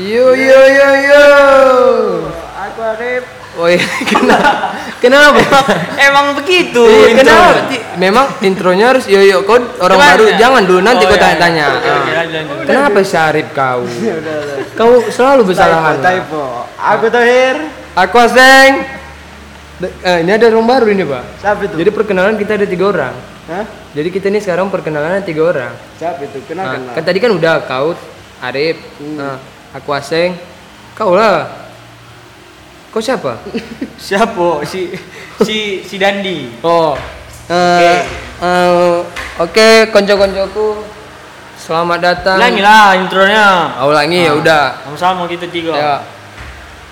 Yo yo yo yo. Aku Arif. Oh iya, kenapa? Kenapa? Emang begitu. Iya, intro. kenapa? Memang intronya harus yo yo. Kau orang Coba baru, ya. jangan dulu nanti Oh, kau iya, tanya-tanya. iya. Oke, Ah. lanjut, lanjut. Kenapa Syarif kau? Kau selalu bersalah. Typo. Aku Tohir. Aku Aseng. Eh, ini ada orang baru ini pak. Siapa itu? Jadi perkenalan kita ada tiga orang. Hah? Jadi kita ini sekarang perkenalan tiga orang. Siapa itu? Nah, Kenal kan tadi kan udah kau, Arif, nah, aku Aseng, kau lah. Kau siapa? Siapa? Si si si Dandi. Oh, eh, eh, oke, konco-koncoku, selamat datang. Ulangi lah intronya. Ah, ulangi ya Ah, udah. Sama-sama kita tiga. Ya.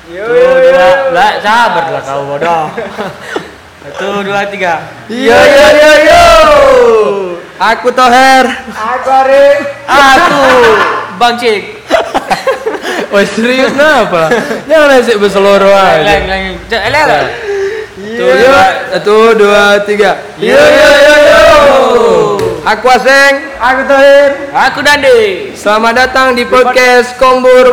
Yo Satu, dua, lah, sabar lah kau bodoh. Satu, dua, tiga. Yo yo yo yo. Aku Toher. Aku Arif. Aku Bang Cik. Oh serius kenapa? Jangan asik berseloro Lain, aja. lain. Jangan lah. Satu, dua, satu, dua, tiga. Yo yo yo yo. Aku Aseng. Aku Tohir. Aku Dandi. Selamat datang di podcast Kombur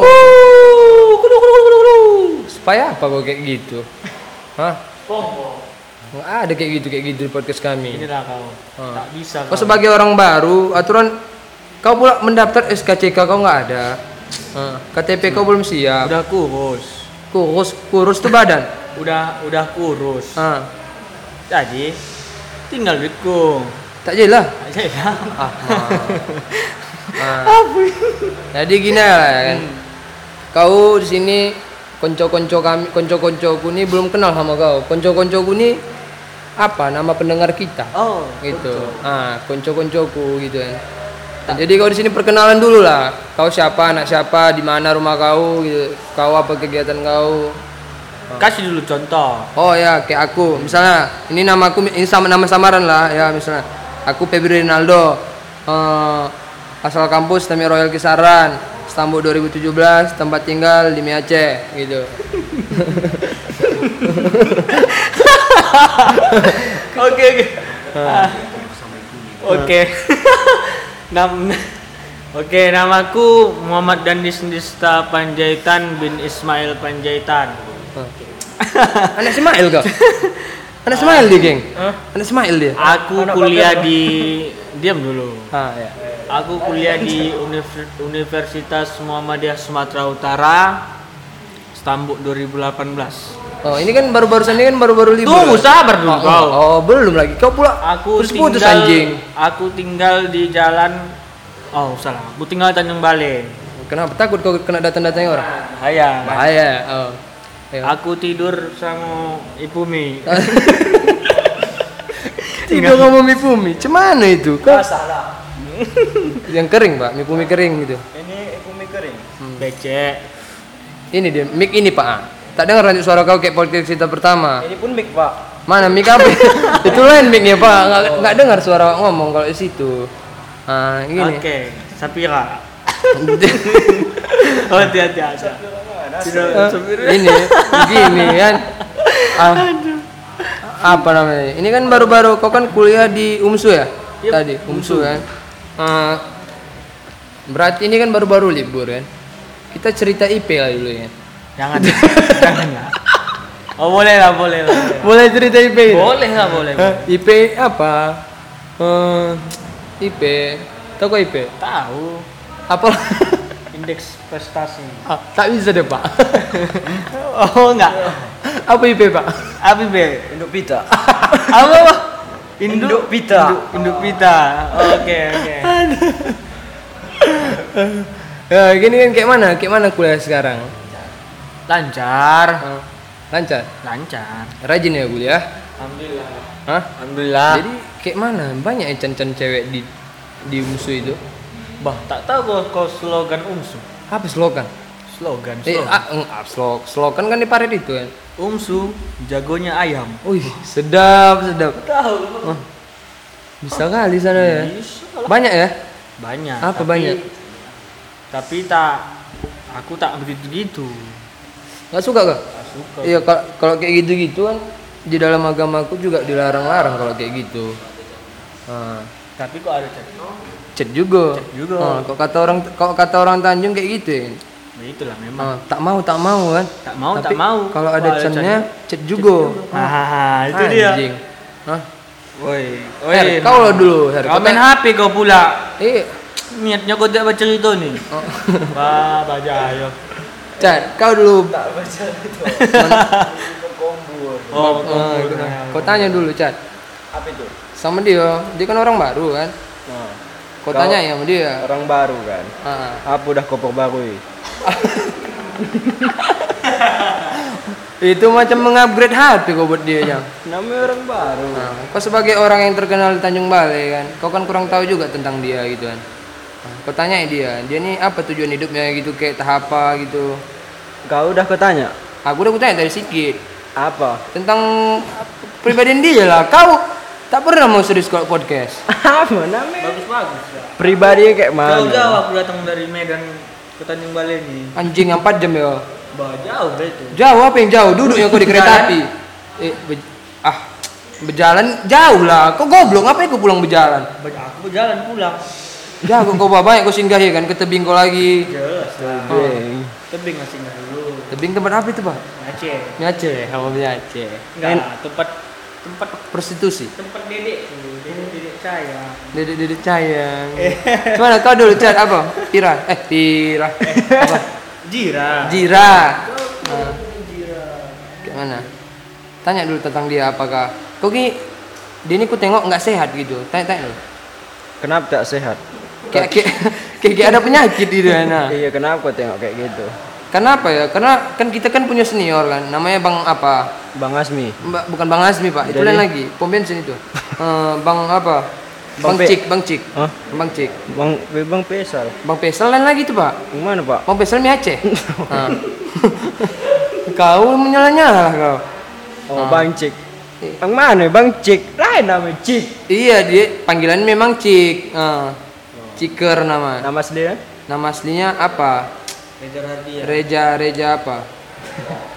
Bahasa Loro. Supaya apa kok kayak gitu? Hah? Pompo. Nggak ada kayak gitu kayak gitu di podcast kami. Inilah kau. Ah. Tak bisa. Kau sebagai orang baru, aturan kau pula mendaftar SKCK kau nggak ada. Ah, KTP kau belum siap. udah kurus. Kurus, kurus tuh badan. Udah udah kurus. Ah, Jadi tinggal duitku. tak jelas. Aja ya. Ah, ah. Jadi gini lah ya kan. Kau di sini konco-konco kami, konco-koncoku ini belum kenal sama kau. Konco-koncoku ini apa nama pendengar kita? Oh, gitu. Ah, konco-koncoku gitu kan. Nah, jadi kau di sini perkenalan dulu lah. Kau siapa, anak siapa, di mana rumah kau gitu. Kau apa kegiatan kau? Kasih dulu contoh. Oh ya, kayak aku. Misalnya, ini nama aku ini sama nama samaran lah ya misalnya. Aku Febri Rinaldo. Eh, asal kampus Tami Royal Kisaran. Stambul 2017, tempat tinggal di Miace gitu. Oke oke. Ah. Oke. Nam Oke, namaku Muhammad Dandis Dista Panjaitan bin Ismail Panjaitan. Anak Ismail kau? Anak Ismail dia, geng? Anak Ismail dia? Aku kuliah di diam dulu. Ah, ya. Aku kuliah di Univ- Universitas Muhammadiyah Sumatera Utara, Stambuk 2018. Oh, ini kan baru-barusan ini kan baru-baru libur. Tunggu sabar dulu Oh, kau. oh, belum lagi. Kau pula Aku putus-putus tinggal, anjing. Aku tinggal di jalan Oh, salah. Aku tinggal Tanjung Balai. Kenapa takut kau kena datang-datangnya orang? Bahaya. Bahaya. Oh. Ayo. Aku tidur sama Ibu Mi. Tidur kamu mie pumi. Cemana itu? Kau salah. yang kering, Pak. Mie pumi kering gitu. Ini Ibu Mi kering. Becek. Ini dia, mic ini, Pak. Tak dengar nanti suara kau kayak podcast kita pertama. Ini pun mic pak. Mana mic apa? itu lain micnya, Pak. Nggak, nggak dengar suara ngomong kalau di situ. Ah, gini. Oke, Sapira. oh, hati-hati aja. Eh, ini gini kan Ah, apa namanya ini kan baru-baru kau kan kuliah di UMSU ya tadi UMSU kan Ah, berarti ini kan baru-baru libur kan kita cerita IP lah dulu ya Jangan. Jangan lah. Oh, boleh lah, boleh lah. boleh cerita IP ini? Boleh lah, boleh. Hah? IP apa Eh, IP tahu kau IP Tahu. apa Indeks prestasi. Ah, tak bisa deh pak Oh, enggak. apa IP pak Apa be? Induk pita. Apa? apa? Induk pita. Induk, induk pita. Oke, oke. ya gini kan kayak mana kayak mana kuliah sekarang Lancar. Ah, lancar Lancar. rajin ya kuliah Alhamdulillah. Hah? Alhamdulillah. Jadi kayak mana? Banyak ya can-can cewek di di musuh itu. Bah, tak tahu kau, kau slogan UMSU. Apa slogan? Slogan, Eh, slogan. ah, eng- ah, slog, slogan kan di paret itu kan. UMSU jagonya ayam. Wih, sedap, sedap. Tahu. Oh, bisa kali sana ya. Bisa lah. Banyak ya? Banyak. Apa tapi banyak? Tapi tak aku tak begitu gitu. Nggak suka kah? Tak suka. Iya kal- kalau kayak gitu-gitu kan di dalam agamaku juga dilarang-larang kalau kayak gitu. Nah, Tapi kok ada chat? Chat juga. Chat juga. Nah, kok kata orang kok kata orang Tanjung kayak gitu ya. Nah, itulah memang. Nah, tak mau tak mau kan. Tak mau, Tapi tak mau. Kalau ada chatnya, chat juga. Ah, itu dia. Anjing. Hah? Woi, Her, kau lo dulu, Her. Kau main tak- HP kau pula. Eh, Niatnya kau tak baca itu nih. oh. Wah, baca ayo. Chat, kau dulu. Oh, Ah, kau- kau tanya dulu, Chat. Apa itu? Sama dia, dia kan orang baru kan. Nah, Kau Kau- tanya ya sama dia. orang baru kan. Ah. Apa udah koper baru? Itu macam mengupgrade HP kau buat dia yang. Namanya orang baru. Nah, kau sebagai orang yang terkenal di Tanjung Balai kan, kau kan kurang tahu juga tentang dia gitu kan. Nah, kau tanya dia, dia ini apa tujuan hidupnya gitu kayak tahap apa gitu. Kau udah kau tanya? Aku udah kutanya tadi sedikit Apa? tentang pribadian dia lah. Kau tak pernah mau serius kalau podcast. Apa namanya? Bagus bagus ya. Pribadinya kayak mana? Jauh-jauh aku datang dari Medan ke Tanjung Balai nih. Anjing 4 jam ya. Bah, jauh betul. Jauh apa yang jauh? Duduknya kau di kereta api. Eh, be- ah, berjalan jauh lah. Kau goblok ngapain kau pulang berjalan? Aku berjalan pulang. Jauh kau bawa banyak kau singgahi kan ke tebing kau lagi. Jelas lah. Beng. Tebing nggak singgah dulu. Tebing tempat apa itu, Pak? Aceh. Aceh, kamu Aceh. Enggak, tempat tempat Prostitusi. tempat dedek tuh, dedek dedek saya. Dedek-dedek sayang. Gimana kau dulu chat apa? Tira. Eh, tira. Apa? Jira. Jira. Nah. Gimana? Tanya dulu tentang dia apakah kau ki dia ini ku tengok nggak sehat gitu. Tanya-tanya dulu. Kenapa tak sehat? Kayak kayak kayak, ada penyakit di dia nah. Iya, kenapa tengok kayak gitu? Kenapa ya? Karena kan kita kan punya senior kan, namanya Bang apa? Bang Asmi. Mbak, bukan Bang Azmi Pak, itu lain lagi, pom bensin itu. Eh, bang apa? Bang, Bang Cik, Bang Cik. Hah? Bang Cik. Bang Bang Pesal. Bang Pesel lain lagi tuh Pak. Yang mana, Pak? Bang Pesel mi Aceh. Nah. kau menyala-nyala kau. Oh, Bang Cik. Bang mana? Bang Cik. Lain namanya Cik. Iya, dia panggilan memang Cik. Ah. Ciker nama. Nama aslinya? Nama aslinya apa? Reza Radian. Reja, Reja apa?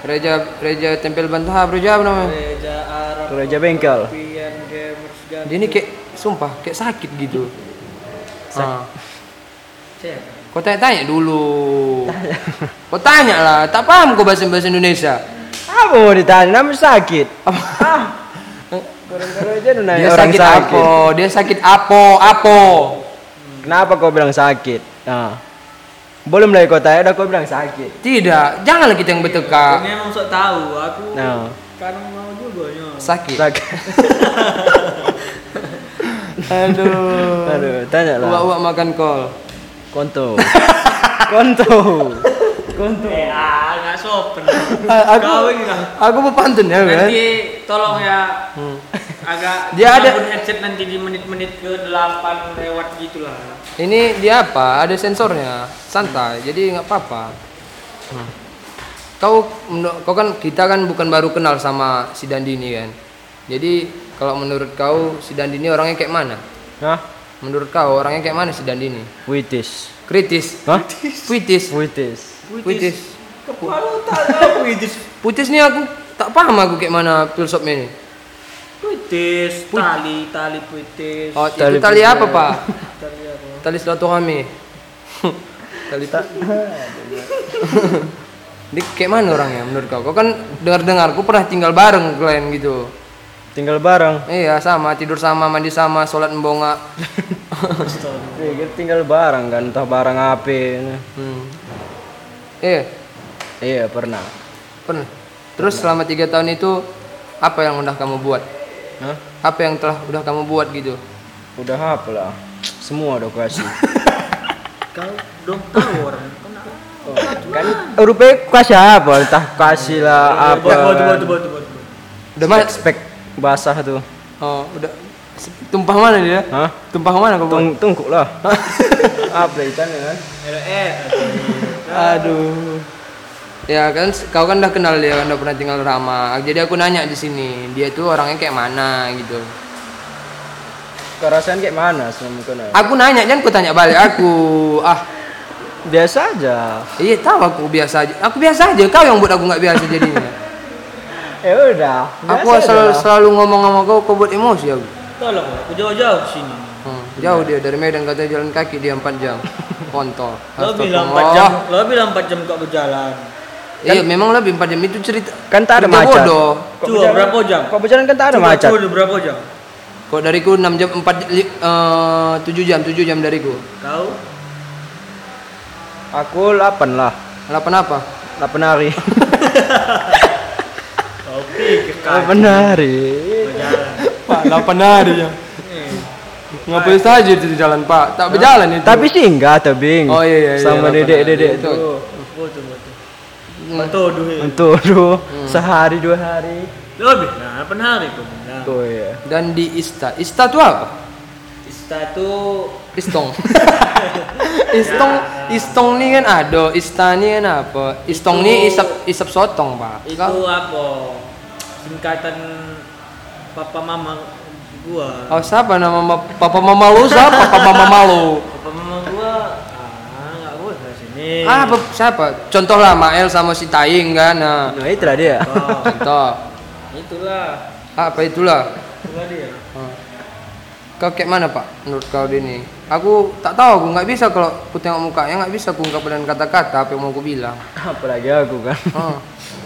Reja, Reja Tempel Bantah, Reja apa namanya? Reza Arab. Gereja Bengkel. Dia ini kayak sumpah kayak sakit gitu. Ah. Cek. Kau tanya-tanya dulu. Kau tanya lah, tak paham kau bahasa bahasa Indonesia. Apa mau ditanya? Nama sakit. Ah. Gara-gara aja nanya Dia orang sakit, sakit. apa? Dia sakit apa? Apa? Kenapa kau bilang sakit? Nah. Belum lagi kau tanya, udah kau bilang sakit. Tidak, janganlah kita yang bertekak. Ini emang sok tahu aku. Nah. Kan mau juga ya. Sakit. Sakit. Aduh. Aduh, tanya lah. Uak-uak makan kol. Konto. Konto. Konto. Eh, ah, nggak sopan. Ah, aku- Kau ini. Aku berpantun ya kan? Nanti tolong ya Hmm. Agak Dia ada- headset nanti di menit-menit ke 8 lewat gitulah. Ini dia apa? Ada sensornya, santai. Jadi nggak apa-apa. Hmm. Kau, kau kan kita kan bukan baru kenal sama si Dandini kan. Jadi kalau menurut kau si Dandini orangnya kayak mana? Hah? Menurut kau orangnya kayak mana si Dandini? Witis. Kritis, Hah? puitis, Witis. tak tahu itu. Puitis nih aku tak paham aku kayak mana filsafnya ini. Puitis, tali, tali puitis. Oh, Tali itu tali puitis. apa pak? Tali apa? Tali silaturahmi. tali tak. Ini kayak mana orangnya menurut kau? Kau kan dengar-dengar, aku pernah tinggal bareng kalian gitu. Tinggal bareng. Iya sama, tidur sama, mandi sama, sholat membonga. Iya, kita tinggal bareng kan, entah barang apa. hmm. Iya, Iya, pernah. pernah. Terus selama tiga tahun itu apa yang udah kamu buat? Hah? Apa yang telah udah kamu buat gitu? Udah apa lah? Semua udah kasih. Kau dong tahu orang. kan rupanya kasih apa? Entah kasih lah apa. Buat buat buat. Udah mana? Spek basah tuh. Oh, udah. Tumpah mana dia? Hah? Tumpah mana kau? Tung tungkuk lah. apa ikannya kan? Eh, Aduh. Ya kan kau kan udah kenal dia kan udah pernah tinggal Rama. Jadi aku nanya di sini, dia tuh orangnya kayak mana gitu. Kau rasain kayak mana selama kau naik? Aku nanya jangan kau tanya balik aku. Ah, Biasa aja. Iya tahu aku biasa aja. Aku biasa aja. Kau yang buat aku nggak biasa jadinya. Ya udah. aku selalu, aja. selalu ngomong sama kau, kau buat emosi aku. Tolong, aku jauh-jauh ke sini. Hmm, jauh dia dari Medan katanya jalan kaki dia 4 jam. Kontol. Lo bilang Astagfirullah. 4 jam, lo bilang 4 jam kok berjalan. Iya, memang lebih 4 jam itu cerita. Kan tak ada macet. bodoh. Berjalan- berapa jam? Kok berjalan kan tak ada macet. coba berapa jam? Kok dariku 6 jam 4 li- eh, 7 jam, 7 jam dariku. Kau? Aku 8 lah. 8 apa? 8 hari. Kau pikir kan? 8 hari. Berjalan. Pak, 8 hari ya. Ngapain saja itu di jalan, Pak? Tak berjalan itu. Tapi sih enggak tebing. Oh, iya, iya, iya, Sama 8 dedek-dedek itu. Betul, duit. Untuk dulu sehari dua hari. Lebih, nah 8 hari kau bilang. Tuh ya. Dan di Ista. Ista itu apa? Ista tuh Istong. Istong, Istong ni kan ada, Ista ni kan apa? Istong ni isap isap sotong, Pak. itu Kau- apa? Singkatan papa mama gua. Oh, siapa nama ma- papa mama lu? Siapa papa mama lu? Papa mama gua sini. Ah, apa, siapa? Contoh lah Mael sama si Taing kan. Nah, Nah, itulah dia. Oh, contoh. itulah. Apa itulah? Itulah dia. Hmm. Kau kayak mana pak? Menurut kau ini? Aku tak tahu, aku nggak bisa kalau aku tengok mukanya nggak bisa aku ungkapkan dengan kata-kata apa yang mau aku bilang. Apalagi aku kan.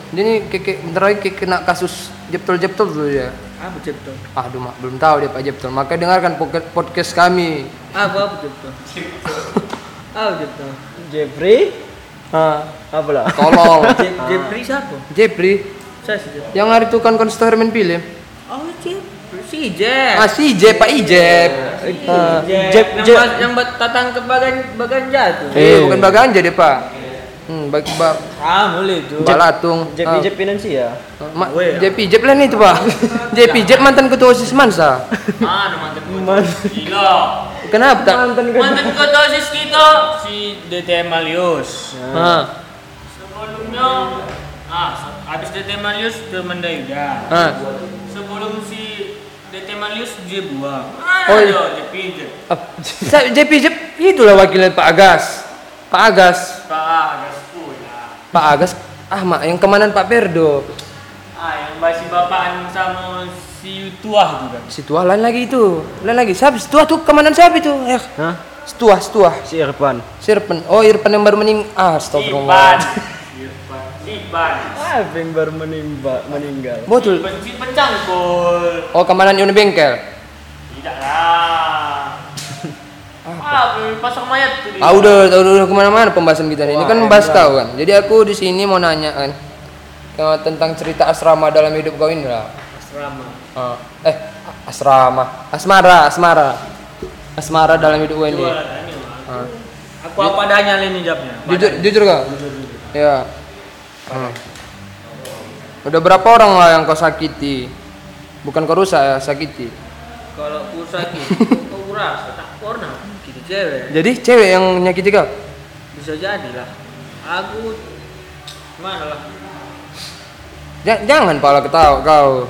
Dia ini kayak, kayak bentar lagi kayak kena kasus jeptol-jeptol dulu ya. Apa cipta? Aduh mak, belum tahu dia pak jeptol. Makanya dengarkan podcast kami. Apa apa cipta? Apa cipta? Jeffrey, Ah, apa lah? tolol. Je- Jepri siapa? Jepri, Saya sih Jepri. yang hari itu kan konser main film. Oh Jepri. Si Jep. Ah si Jep, Pak Ijep. Ah. Jep- yang Jep- yang bat- tatang ke bagan bagan jatuh. Eh, bukan baganja dia pak. Hmm, bag, ba, Ah, boleh itu. balatung. Jeffrey Ah. Finansia. Ma- Weh. JP Jep lah nih itu pak JP Jep mantan ketua OSIS Mansa Ah, mantan Gila. Kenapa tak? Mantan Mantan ketua OSIS kita si DTM Malius. Ah, Sebelumnya ah habis DTM Malius ke Mandaiga. ah. Sebelum si DTM Malius dia buang. Ah, Oh, oh, iya. JP Jep. Ah, JP Jep itulah wakilnya Pak Agas Pak Agas Pak Gasku ya. Pak Agas ah mak yang kemanan Pak Perdo Ah, yang masih bapaan sama si Tuah juga. si tua lain lagi itu lain lagi siapa si tua tuh kemanan siapa itu eh Hah? setua setua Si Irfan. si Irfan oh Irfan yang baru mening ah astagfirullah Siban. Siban. Apa yang baru menimba, meninggal? betul si pencangkul. oh kemanan Yuni Bengkel Tidak lah. Ah, pasang mayat tuh. ah udah udah, udah ke mana-mana pembahasan kita nih ini Wah, kan membahas kau kan jadi aku di sini mau nanya kan tentang cerita asrama dalam hidup kau ini lah Asrama. Eh asrama asmara asmara asmara dalam hidup gue ini. Ah. Aku apa adanya ini jawabnya. jujur jujur kau ya Hmm. udah berapa orang lah yang kau sakiti bukan kau rusak ya sakiti Kalau aku sakit, kau rasa tak pernah gitu cewek. jadi cewek yang nyakiti kau Bisa jadi lah. Aku mana lah. Ja- jangan pala ketawa kau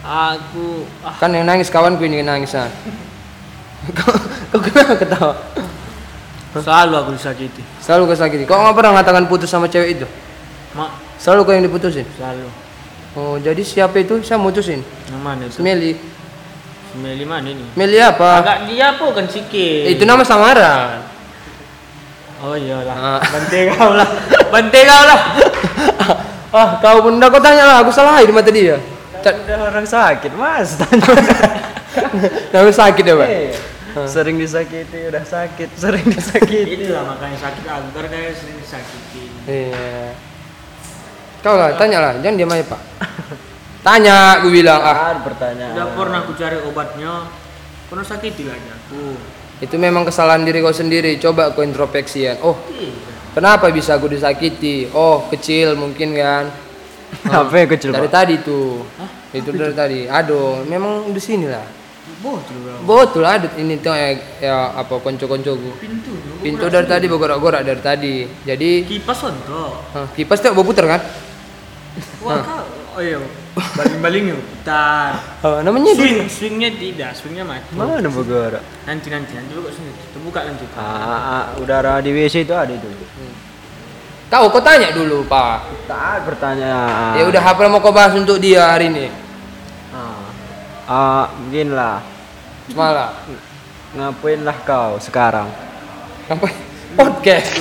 Aku ah kan yang nangis kawanku ini yang nangis ah. kau, kau kenapa ketawa selalu aku disakiti. selalu kau sakiti kau nggak pernah mengatakan putus sama cewek itu Mak selalu kau yang diputusin selalu. oh jadi siapa itu saya mutusin Yang mana itu? Meli Meli mana ini? Meli apa Agak dia apa kan sikit. itu nama samaran Oh iyalah. Ah. Bantai kau lah. Bantai kau lah. ah kau pun kau tanya lah aku salah di mata dia Udah orang sakit, Mas. Tanya. nama sakit ya pak Eh, Sering disakiti, udah sakit, sering disakiti. Itulah makanya sakit aku karena sering disakiti. iya kau lah tanya lah jangan diam aja pak tanya gue bilang ah Ah, pertanyaan. Udah pernah aku cari obatnya. Pernah sakiti lagi aku. itu memang kesalahan diri kau sendiri coba kau introspeksian oh Iya. Kenapa bisa aku disakiti oh kecil mungkin kan Apa yang kecil, dari Pak? tadi tuh itu dari tadi aduh memang di sini lah Betul bro. betul ada ini tuh ya, ya apa konco-koncoku Pintu dulu. pintu dari tadi bergorak-gorak dari tadi jadi Kipas untuk. ah, kipas tuh berputar kan Wah kau. Oh iya. Baling-balingnya putar. Oh, namanya dulu. Swing, swingnya tidak, swingnya mati. Mana bergerak? Nanti nanti nanti buka sini. Terbuka nanti. Ah, ah, udara di WC itu ada itu. Kau kau tanya dulu, Pak. Tak pertanyaan. Ya udah apa yang mau kau bahas untuk dia hari ini? Ah, ah beginilah. Semalam. Ngapainlah kau sekarang? Apa? Podcast.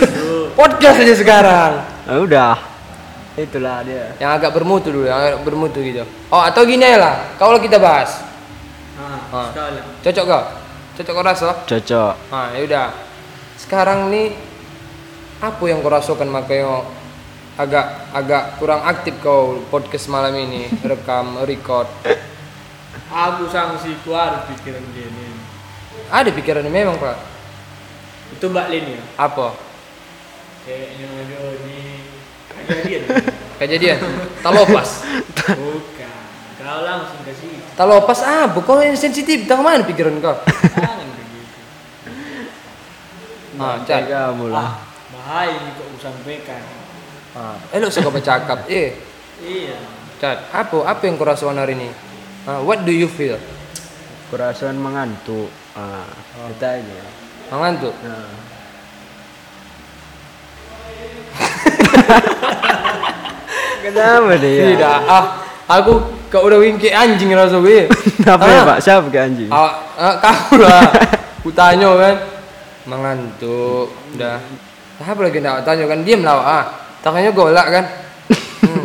Podcast aja sekarang. Ah, udah. Itulah dia. Yang agak bermutu dulu, yang agak bermutu gitu. Oh, atau gini aja lah. Kalau kita bahas. Ah, Ah. sekali. Cocok kau? Cocok kau rasa? Cocok. Nah, ya udah. Sekarang nih apa yang kau rasakan makanya agak agak kurang aktif kau podcast malam ini rekam record Aku sanksi keluar pikiran dia nih. ada pikiran memang pak Itu Mbak Lin ya. apa Kayaknya ini kejadian. kejadian talopas Bukan. Kau langsung ke situ. talopas apa kau yang sensitif tahu mana pikiran kau Jangan begitu. ah kamu lah. Ini kok aku sampaikan. ah elok suka bercakap eh Iya. cat apa apa yang rasakan hari ini ah, what do you feel Kurasan mengantuk. Ah, kita aja. mengantuk Nah. Kenapa dia? tidak ah aku kau udah wingki anjing rasa gue Apa ya pak? Siapa ke anjing? Ah, ah, kau lah. Ku tanya kan. Mengantuk. Udah. Apa lagi nak tanya kan? Diam lah. Ah. Tangannya golak kan. Hmm.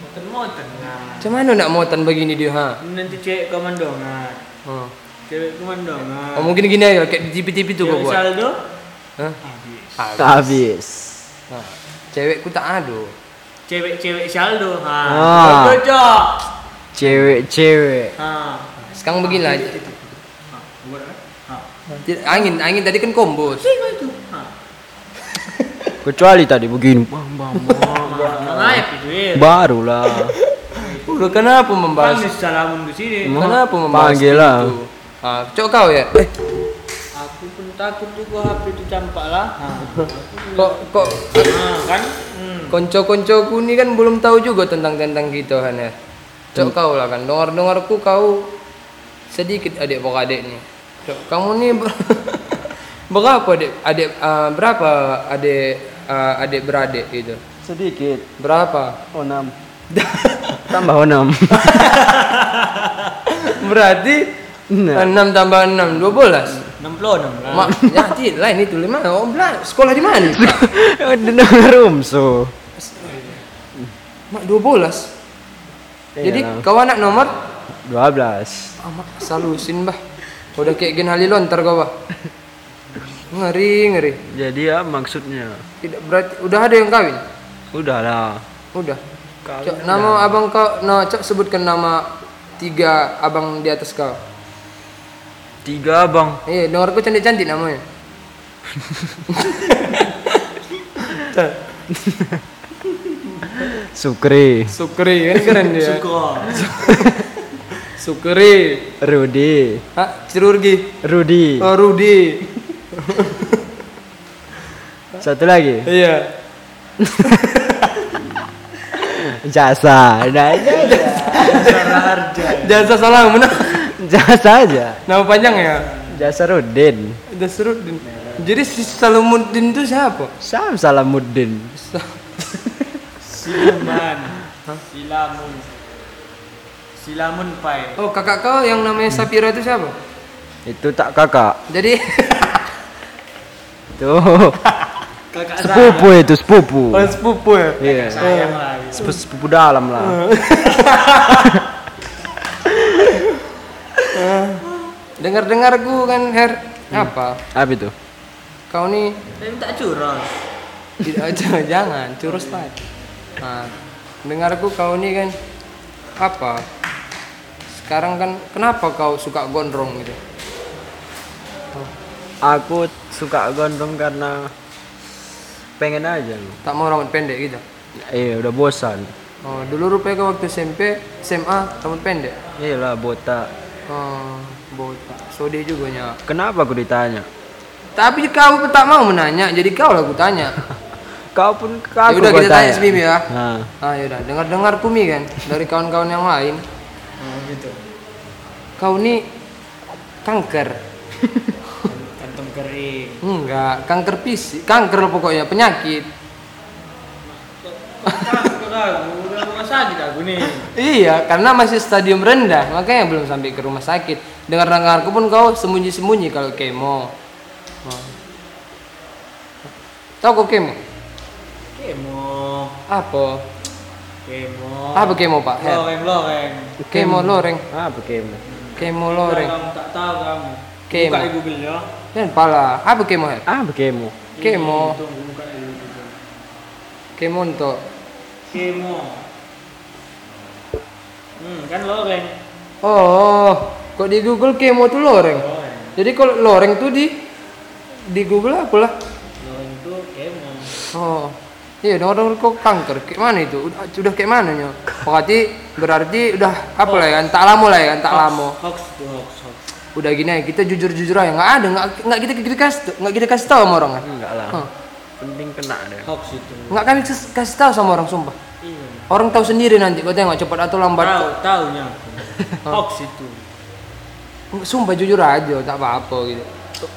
Moten-moten nah. Macam mana nak muatan begini dia ha? Nanti cewek komandongan. Hmm. Cewek komandongan. Oh, mungkin gini aja kayak di TV-TV tuh kau buat. saldo. Hah? Habis. Habis. Nah, cewekku tak ada. Cewek-cewek saldo. Ha. Ah. Cocok. Cewek-cewek. Ha. Sekarang beginilah. Ha. Buat apa? Ha. Angin, angin tadi kan kombos. Sing itu. Kecuali tadi begini. Bang, bang, bang. Ya. Barulah. Udah kenapa membahas? Salamun ke sini. Kenapa membahas Panggil lah. itu? Ah, cok kau ya? Eh, Aku pun takut juga HP itu campak lah. Kok kok Ha, kan? Hmm. Konco-koncoku ini kan belum tahu juga tentang tentang gitu kan ya. Cok kau lah kan, dengar dengarku kau sedikit adik adik nih. Cok kamu nih ber- berapa adik adik ah, berapa adik ah, adik beradik gitu? Sedikit. Berapa? Oh, enam. Tambah oh, enam. Berarti. 6 tambah 6 12. 66 lah. Mak, ya tidak lain itu lima. Oh, belas. Sekolah di mana? Dengar rumso. Mak 12. Jadi Iyalah. kau anak nomor 12. Ah, mak salusin bah. Udah kayak Gen Halilon ntar kau bah. Ngeri, ngeri. Jadi ya maksudnya. Tidak berarti udah ada yang kawin? Udahlah. Udah. Cok, nama abang kau, no, cok sebutkan nama tiga abang di atas kau. Tiga bang. Eh, dengarku cantik-cantik namanya. Sukri. Sukri kan keren dia. Sukri. Rudi. Hah, Cirurgi. Rudi. Oh, Rudi. Satu lagi. Iya. Jasa. Nah, jasa. Jasa salah mana? Jasa aja. Nama panjang ya? Jasa Rudin. Dasruddin. Jadi si Salamuddin itu siapa? Sam Salamuddin. Silaman. Silamun. Silamun pai. Oh, kakak kau yang namanya Sapira itu siapa? Itu tak kakak. Jadi Tuh. Kakak Sepupu itu sepupu. oh, sepupu ya. Iya. sayang lah. Sepupu, sepupu dalam lah. Dengar-dengar gue kan Her apa? Apa itu? Kau nih Tapi tak curang. tidak jangan, jangan curus lah. Nah, dengarku kau nih kan apa? Sekarang kan kenapa kau suka gondrong gitu? Aku suka gondrong karena pengen aja. Tak mau rambut pendek gitu. Eh udah bosan. Oh, dulu rupanya kau waktu SMP, SMA rambut pendek. Iyalah botak. Oh, botak. Sode juga nya. Kenapa aku ditanya? Tapi kau tak mau menanya, jadi kau lah aku tanya. kau pun Ya aku udah kau kita tanya si Mimi ya. Nah, Ah yaudah, dengar-dengar Kumi kan dari kawan-kawan yang lain. Nah, gitu. Kau nih kanker. Kering. Enggak, kanker fisik, kanker pokoknya penyakit. Kanker aku, udah rumah sakit aku nih. Iya, karena masih stadium rendah, makanya belum sampai ke rumah sakit. Dengar-dengarku pun kau sembunyi-sembunyi kalau kemo. Oh. Tahu kau kemo? Kemo. Apa? Kemo. Apa kemo Pak? Loreng, loreng. Kemo loreng. apa kemo? Kemo loreng. Kamu tak tahu kamu. Kemo. Buka di Google ya. Dan pala. Apa kemo Her? Apa kemo? Kemo. Kemo untuk Kemo. Hmm, kan loreng. Oh, kok di Google kemo tuh loreng. Loreng. Jadi kalau loreng tuh di di Google apa lah? Loreng itu kemo. Oh. Iya, orang kok kanker. Kayak mana itu? Udah, udah kayak mana nya? Berarti berarti udah apa lah ya kan? Tak lama lah ya kan? Tak lama. Hoax hoax, hoax. Udah gini aja, kita jujur-jujur aja. Nggak ada, nggak nggak kita kita kasih nggak kita kasih tahu sama orang kan? Enggak lah. Hah. Penting kena deh. Hoax itu. Nggak kami kas- kasih tahu sama orang sumpah. Iya. Orang tahu sendiri nanti. Kau tengok cepat atau lambat. Tahu, tahunya. Hoax itu. Sumpah jujur aja, tak apa-apa gitu.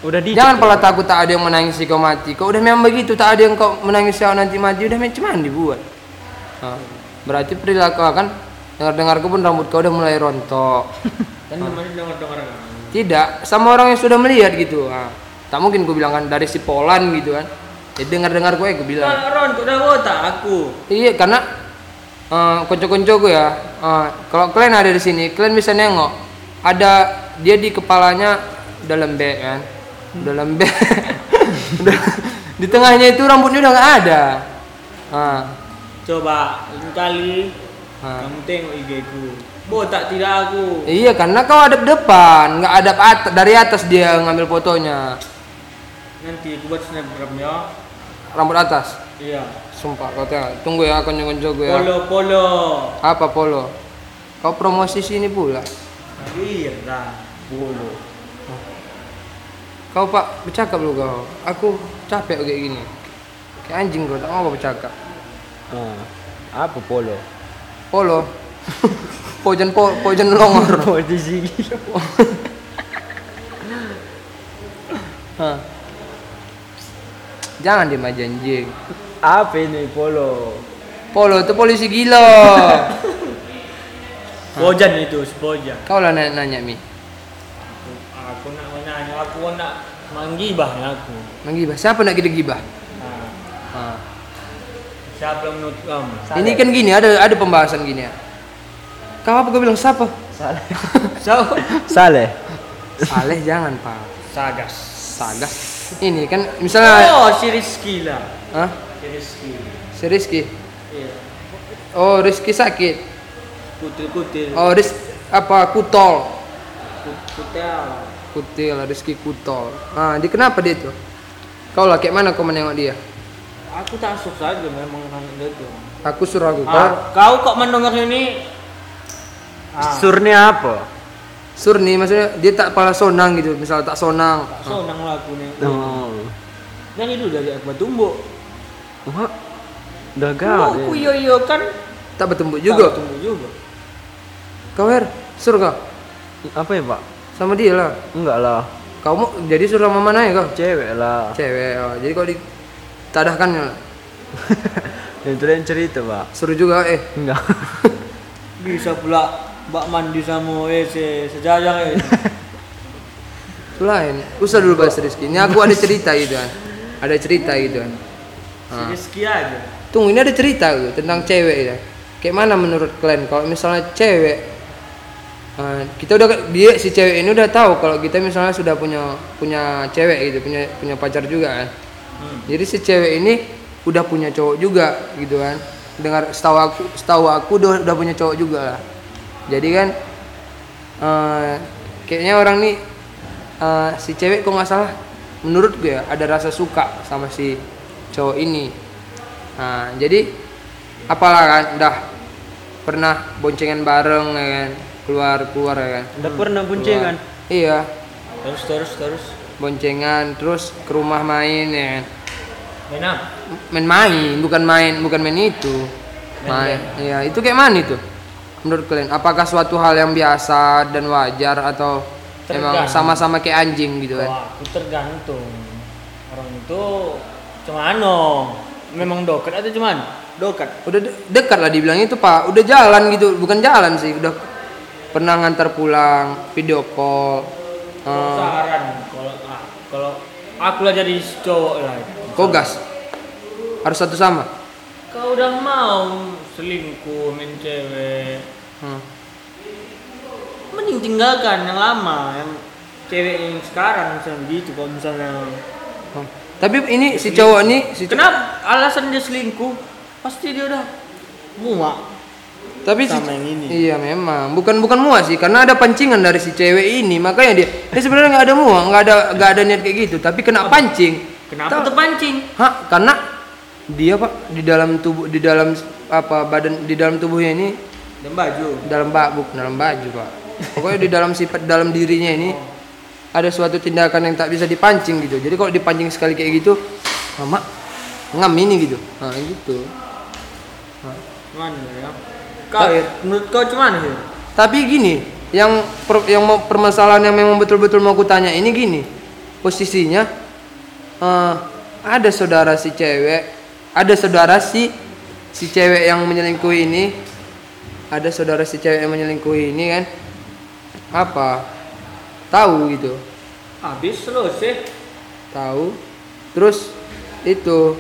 Udah di Jangan pala takut tak ada yang menangisi kau mati. Kau udah memang begitu, tak ada yang kau menangisi kau nanti mati. Udah macam mana dibuat? Nah, berarti perilaku kan dengar-dengar kau pun rambut kau udah mulai rontok. Kan namanya dengar-dengar kan. Tidak, sama orang yang sudah melihat gitu. Nah, tak mungkin kau bilang kan dari si Polan gitu kan. Ya dengar-dengar gue, gue bilang. Kalau Ron, udah botak aku. Iya, karena eh konco-konco gue ya. eh, kalau kalian ada di sini, kalian bisa nengok. Ada dia di kepalanya udah lembek kan. Udah lembek. Di tengahnya itu rambutnya udah nggak ada. Ah, Coba kali ah. kamu tengok IG ku. Botak tidak aku. Iya, karena kau hadap depan, nggak hadap atas. Dari atas dia ngambil fotonya. Nanti aku buat snapgram ya. Rambut atas. Iya. Sumpah kau tengok. Tunggu ya konco-konco gue ya. Polo polo. Apa polo? Kau promosi sini pula. Iya dah. Polo. Kau pak bercakap lu kau. Aku capek kayak gini. Kayak anjing kau tak mau kau bercakap. Ah, apa polo? Polo. Pojan po, pojan longor. Posisi Hah. Jangan dia aja anjing. Apa ini polo? Polo itu polisi gila. Pojan itu, sepojan. Kau lah nanya, nanya mi. Aku nak menanya, aku nak menggibah ya aku. Menggibah. Siapa nak kita gibah? Nah, Ah. siapa yang menurut kamu? Ini kan gini, ada ada pembahasan gini ya. Kau apa kau bilang siapa? Saleh. Siapa? Saleh. Saleh jangan pak. Sagas. Sagas. Ini kan misalnya, Oh, si Rizky lah. Hah? Si Rizky. Si Rizky. Iya. Oh Rizky sakit. Kutil-kutil. Oh Riz apa Kutol. Kut- Kutil. Kutil Rizky Kutol. Ah, dia kenapa dia tuh? Kau lah kayak mana kau menengok dia? Aku tak suka saja memang kan itu. Aku suruh aku. Ah, kau kok mendengar ini? Ah, Surnya apa? sur nih maksudnya dia tak pala sonang gitu. Misal tak sonang. tak sonang lah aku nih. Oh. Yang itu dari aku tumbuk. Wah. Udah Oh, gawat. aku iyo iyo kan. Tak bertembuk juga. Tumbuk juga. Kau Her, sur kau Apa ya, Pak? sama dia lah. Enggak lah. Kau mau jadi sur sama mana ya kau? Cewek lah. Cewek. Oh, jadi kau di tadahkan ya. Itu yang cerita, Pak. Suruh juga eh. Enggak. Bisa pula bak mandi sama WC sejajar eh. Itu lain. Usah dulu bahas Rizky. Ini aku ada cerita gitu kan. Ada cerita gitu kan. Si Rizky aja. Tunggu ini ada cerita gitu tentang cewek ya. Kayak mana menurut kalian kalau misalnya cewek eh, kita udah dia si cewek ini udah tahu kalau kita misalnya sudah punya punya cewek gitu punya punya pacar juga kan. Hmm. Jadi si cewek ini udah punya cowok juga gitu kan. Dengar setahu aku setahu aku udah, udah punya cowok juga lah. Jadi kan eh, kayaknya orang nih eh, si cewek kok nggak salah menurut gue ya ada rasa suka sama si cowok ini. Nah, jadi apalah kan udah pernah boncengan bareng ya kan keluar keluar ya kan. Udah pernah boncengan. Keluar. Iya, Terus terus terus. boncengan terus ke rumah main ya kan. Main apa? main-main bukan main bukan main itu main iya itu kayak mana itu menurut kalian apakah suatu hal yang biasa dan wajar atau emang Tergantung. sama-sama kayak anjing gitu kan Wah, itu tergantung. Orang itu cemano. Memang dokat atau cuman? Dokat. udah de- dekat lah dibilangnya itu pak udah jalan gitu bukan jalan sih udah pernah ngantar pulang video call Eh, Saran kalau ah, kalau aku lah jadi cowok lah. kok gas harus satu sama Kau udah mau selingkuh main cewek, Hmm. mending tinggalkan yang lama, yang cewek yang sekarang misalnya gitu. Kalau misalnya Hmm. tapi ini si cowok ini si cowok- kenapa alasan dia selingkuh? Pasti dia udah muak. tapi si, sama yang ini. iya memang bukan bukan muak sih karena ada pancingan dari si cewek ini makanya dia dia sebenarnya nggak ada muak nggak ada nggak ada niat kayak gitu tapi kena pancing Kenapa Tahu- terpancing? Hah, karena dia pak di dalam tubuh di dalam apa badan di dalam tubuhnya ini Dan baju. dalam bak bukan dalam baju pak pokoknya di dalam sifat dalam dirinya ini ada suatu tindakan yang tak bisa dipancing gitu jadi kalau dipancing sekali kayak gitu mama ngam ini gitu nah gitu Mana ya? Kau, Ir, menurut kau cuman sih? tapi gini yang per- yang mau permasalahan yang memang betul-betul mau kutanya ini gini posisinya eh, ada saudara si cewek ada saudara si si cewek yang menyelingkuhi ini. Ada saudara si cewek yang menyelingkuhi ini kan? Apa? Tahu gitu. Habis selesai. tahu. Terus itu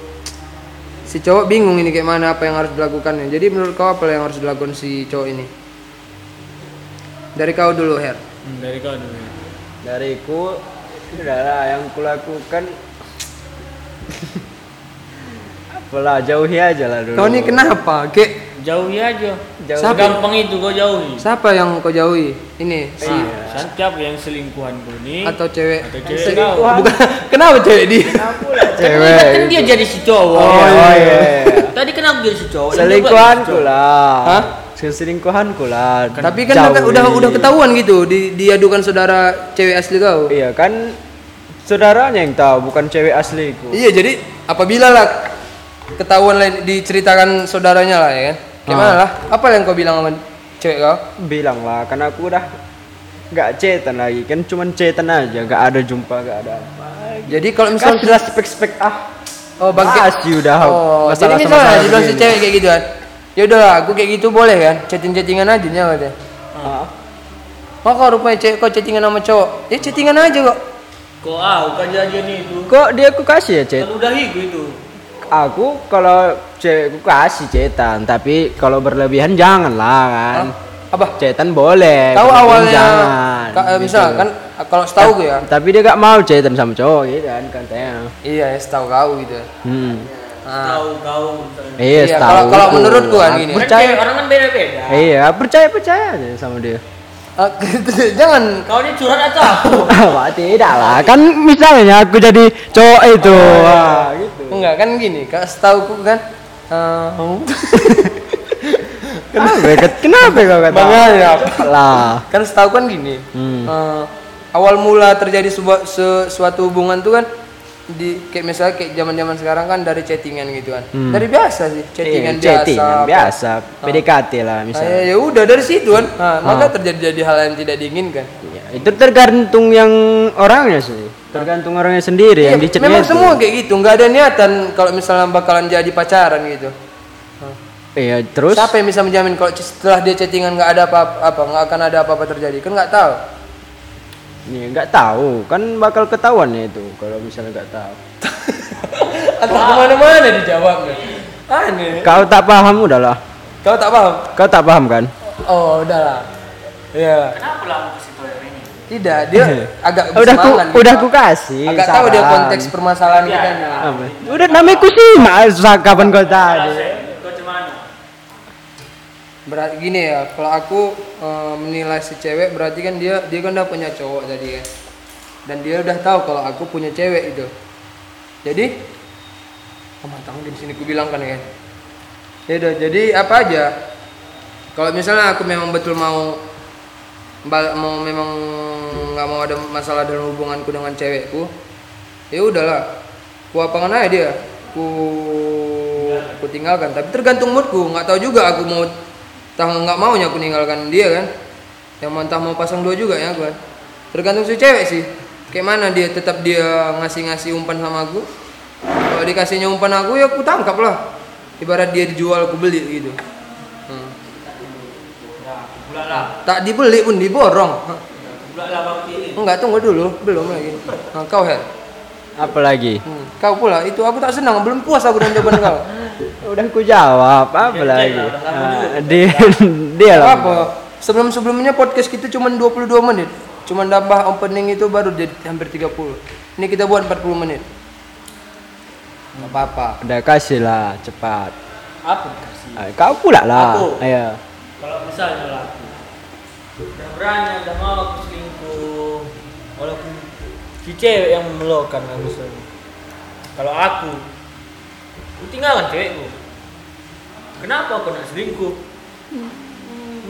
si cowok bingung ini kayak mana apa yang harus dilakukannya. Jadi menurut kau apa yang harus dilakukan si cowok ini? Dari kau dulu Her. Hmm, dari kau dulu. ya. Dariku lah yang kulakukan apalah jauhi aja lah dulu. kau ini kenapa kayak Jauhi aja. Jauhi. Gampang itu kau jauhi. siapa yang kau jauhi ini si Nah, siapa yang selingkuhan kau ini? atau cewek atau cewek Selingkuhan. bukan kenapa cewek di cewek. Kan dia jadi si cowok. Oh, iya. Tadi kenapa jadi si cowok? Dia Selingkuhanku buat si cowok. lah. Hah? Selingkuhanku lah. tapi kan Jauhi. udah udah ketahuan gitu di, diadukan saudara cewek asli kau Iya kan saudaranya yang tahu bukan cewek asliku. iya jadi apabila lah ketahuan lain diceritakan saudaranya lah ya kan gimana Ah. lah apa yang kau bilang sama cewek kau Bilang lah kan aku udah nggak cetan lagi kan cuman cetan aja nggak ada jumpa nggak ada apa. jadi kalau Kan misalnya sudah spek-spek ah. oh bangke Masih udah oh jadi masalah sama misalnya dibilang si cewek kayak gitu kan ya udahlah aku kayak gitu boleh kan chatting chattingan aja nya katanya Ah. oh kok rupanya cewek kau chattingan sama cowok ya chattingan aja kok Kau ah, bukan jadian itu. Kok dia aku kasih ya cet? Kan udah higu itu. Aku kalau cewekku kasih cetan tapi kalau berlebihan jangan lah kan. apa Cetan boleh. tahu awalnya jangan, ka- eh, gitu. misal kan kalau setahu gue ya Tapi dia gak mau cetan sama cowok gitu kan katanya. iya ya setahu kau gitu Hmm. Ah. Tahu kau. Iya, Iya, tahu. kalau- kalau menurutku kan gini. Percaya. orang kan beda-beda. Iya, percaya percaya aja sama dia. Ah, jangan Kau ini curhat atau aku? Tidak lah. Kan misalnya aku jadi cowok itu. Wah, gitu. Enggak kan gini kak setahu kan eh, Kenapa? Kenapa kau kata? Makanya. Lah. kan setahu kan gini Hmm. eh, awal mula terjadi sebuah se- suatu hubungan tuh kan di kayak misalnya kayak zaman zaman sekarang kan dari chattingan gitu kan Hmm. dari biasa sih chattingan Iya, biasa chattingan apa. biasa, PDKT lah Ah, misalnya. ya udah dari situ kan nah, maka terjadi jadi hal yang tidak diinginkan Ya, itu tergantung yang orangnya sih. Tergantung orangnya sendiri yang Iya, dicetnya memang itu. semua kayak gitu nggak ada niatan kalau misalnya bakalan jadi pacaran gitu Iya, terus Siapa yang bisa menjamin kalau setelah dia chattingan nggak ada apa-apa, nggak akan ada apa-apa terjadi? Kan nggak tahu. Nih, nggak tahu, kan bakal ketahuan ya itu kalau misalnya nggak tahu. Atau ke mana-mana dijawabnya. Aneh. Kau tak paham udahlah. Kau tak paham? Kau tak paham kan? Oh, udahlah. Iya. Kenapa lah ke situ ini? Tidak, dia agak udah ku bersemangat, udah gitu. ku kasih. Agak tahu dia saran. konteks permasalahan kita. nih. Apa? Udah namanya ku simak kapan kau tadi. Berarti gini ya, kalau aku eh, menilai si cewek berarti kan dia dia kan udah punya cowok tadi kan. Dan dia udah tahu kalau aku punya cewek itu. Jadi oh mantap di sini ku bilang kan ya. Ya udah, jadi apa aja? Kalau misalnya aku memang betul mau mau memang nggak mau ada masalah dalam hubunganku dengan cewekku, ya udahlah. Ku apakan aja dia. ku ku tinggalkan. Tapi tergantung moodku. Nggak tahu juga aku mau tah nggak maunya aku ninggalkan dia kan. Yang mau entah mau pasang dua juga ya aku kan. Tergantung si cewek sih. Kayak mana dia tetap dia ngasih ngasih umpan sama aku. Kalau dikasihnya umpan aku ya aku tangkap lah. Ibarat dia dijual aku beli gitu Hmm. Nah, pula lah. Tak dibeli pun diborong enggak tunggu dulu belum lagi nah, kau Her Apa lagi? Hmm, kau pula itu aku tak senang belum puas aku dengan jawaban kau Udah ku jawab, apa lagi? Ah, dia dia lah. apa sebelum sebelumnya podcast kita cuma 22 menit cuma nambah opening itu baru jadi hampir 30 ini kita buat 40 menit nggak apa-apa Udah kasih lah, cepat. Apa dikasih? Ah, Kau pula lah. Aku. Ayo. Kalau misalnya lah aku udah berani, udah mau aku selingkuh, walaupun si cewek yang memelukkan lah misalnya. Kalau aku, aku tinggalkan cewekku. Kenapa aku nak selingkuh?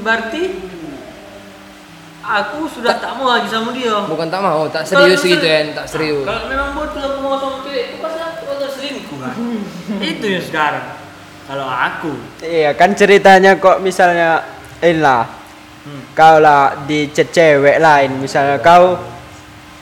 Berarti aku sudah tak mau lagi sama dia. bukan tak mau tak serius gitu ya tak serius Kalau memang betul aku mau sama cewek, pasti aku selingkuh kan. Itu yang sekarang. Kalau aku, Iya, kan ceritanya kok misalnya inilah hmm. kau lah di chat cewek lain, misalnya kau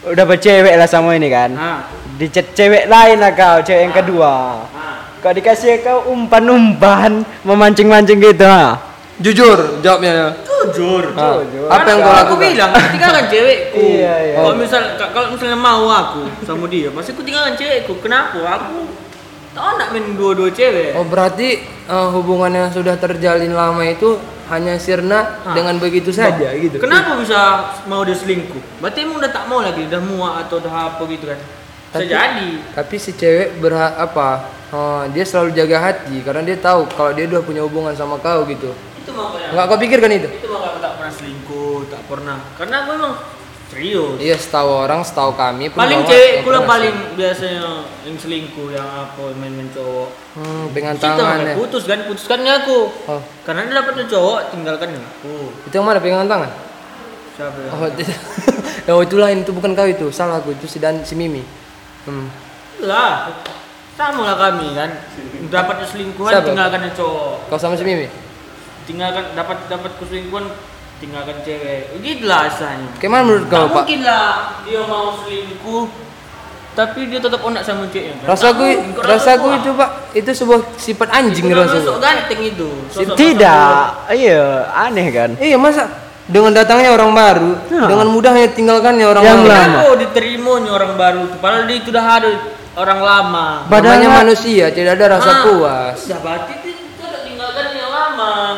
udah bercewek lah sama ini kan. nah, Di chat cewek lain lah kau, cewek yang Ah. kedua. nah, Kau dikasih kau umpan-umpan, memancing-mancing gitu ha. jujur jawabnya jujur. Jujur. apa yang kau aku lakukan bilang tinggalkan cewekku Iya, iya. kalau misal ka- kalau misalnya mau aku sama dia pasti aku tinggalkan cewekku kenapa aku tak nak main dua-dua cewek. Oh berarti eh, hubungan yang sudah terjalin lama itu hanya sirna Ah. dengan begitu saja gitu? Kenapa bisa mau dia selingkuh? Berarti emang udah tak mau lagi udah muak atau udah apa gitu kan? Bisa Tapi- jadi. tapi si cewek berhak apa? Eh, dia selalu jaga hati karena dia tahu kalau dia udah punya hubungan sama kau gitu. Itu makanya nggak kau pikirkan itu? Itu makanya aku tak pernah selingkuh tak pernah. Karena aku emang serius? Iya setahu orang setahu kami paling cewek pernah- paling biasanya yang selingkuh yang apa main-main cowok. Hmm, dengan kita tangan ya. putus kan putuskannya aku? Oh. Karena dia dapatnya cowok tinggalkan aku. Itu yang mana pegangan tangan? Siapa ya oh tidak oh itu lain itu bukan kau itu. Salah aku itu si dan si Mimi. Hmm. lah sama lah kami kan. Dapatnya selingkuhan Siapa? tinggalkan cowok. Kau sama si Mimi? Tinggalkan dapat dapat keselingkuhan tinggalkan cewek gitulah istilahnya kayak mana menurut kau pak mungkin lah dia mau selingkuh tapi dia tetap onak sama ceweknya kan? rasaku Nggak mungkin, rasaku orang itu pak itu sebuah sifat anjing tua. rasaku Sosok ganteng itu Sosok- Tidak, iya aneh kan. iya masa dengan datangnya orang baru Ya. dengan mudahnya tinggalkannya orang Yang baru lama. Kenapa diterimanya orang baru? Padahal dia itu udah ada orang lama. Padahal- Namanya manusia tidak ada rasa Ah, puas Udah berarti itu itu udah tinggalkan yang lama. Ah,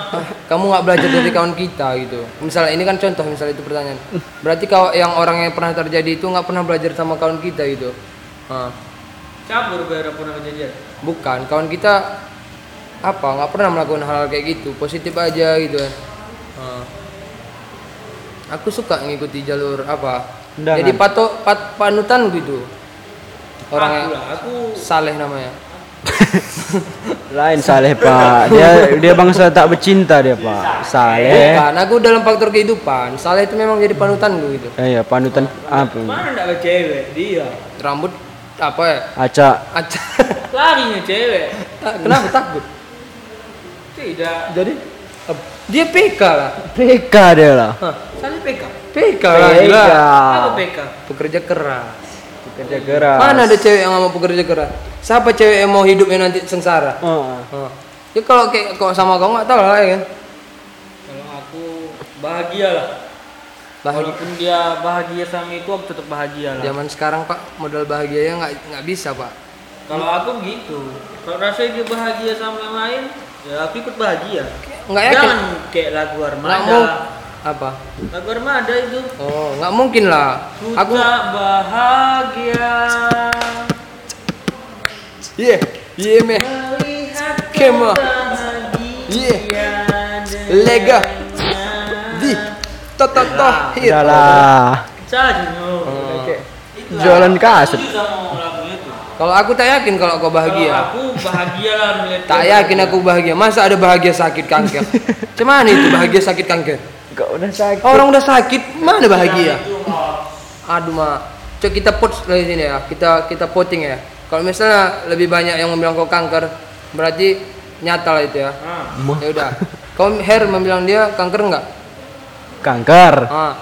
kamu nggak belajar dari kawan kita gitu. Misalnya ini kan contoh misalnya itu pertanyaan. Berarti kalau yang orang yang pernah terjadi itu nggak pernah belajar sama kawan kita gitu? Ah, Siapa udah pernah kejadian? bukan kawan kita apa nggak pernah melakukan hal, -hal kayak gitu. Positif aja gitu. Kan Ah. aku suka ngikuti jalur apa? Undangan. jadi patok pat, panutan gitu. Orang aku yang lah, aku saleh namanya Lain Saleh Pak. Dia dia bangsa tak bercinta dia Pak. Saleh. bukan aku dalam faktor kehidupan saleh itu memang jadi panutan gue gitu Eh, Iya, panutan apa? mana ndak ada cewek dia. rambut apa ya Acak. Acah. Larinya cewek. kenapa takut Tidak. jadi dia PK lah PK dia lah. Hah, Saling PK. PK lah PK. gila. Apa PK? pekerja keras Kerja keras. mana ada cewek yang mau pekerja keras siapa cewek yang mau hidupnya nanti sengsara Oh. Oh. ya kalau kayak kok sama kau nggak tahu lah ya kan Kalau aku bahagia lah. bahagia Walaupun dia bahagia sama itu, aku tetap bahagia lah. zaman sekarang pak modal bahagianya nggak nggak bisa pak Kalau aku gitu, kalau rasanya dia bahagia sama yang lain, ya aku ikut bahagia. nggak yakin Jangan kayak lagu nggak Armada. mau apa? Lagu Armada itu. oh nggak mungkin lah. Ku aku tak bahagia. Iya iya meh. Melihat Kema. Iya. Lega. di. Toto toh hit Udah lah. Jualan aku kaset. kalau aku tak yakin kalau kau Kalau bahagia aku bahagia lah melihat tak yakin aku bahagia. Masa ada bahagia sakit kanker? Cuman itu bahagia sakit kanker Kok udah sakit? orang udah sakit mana bahagia Itu, oh. aduh mak coba kita pot dari sini ya kita kita voting ya Kalau misalnya lebih banyak yang membilang kau kanker, berarti nyata lah itu ya. Ah. Ya udah. Kau Her membilang dia kanker enggak? Kanker. Ah.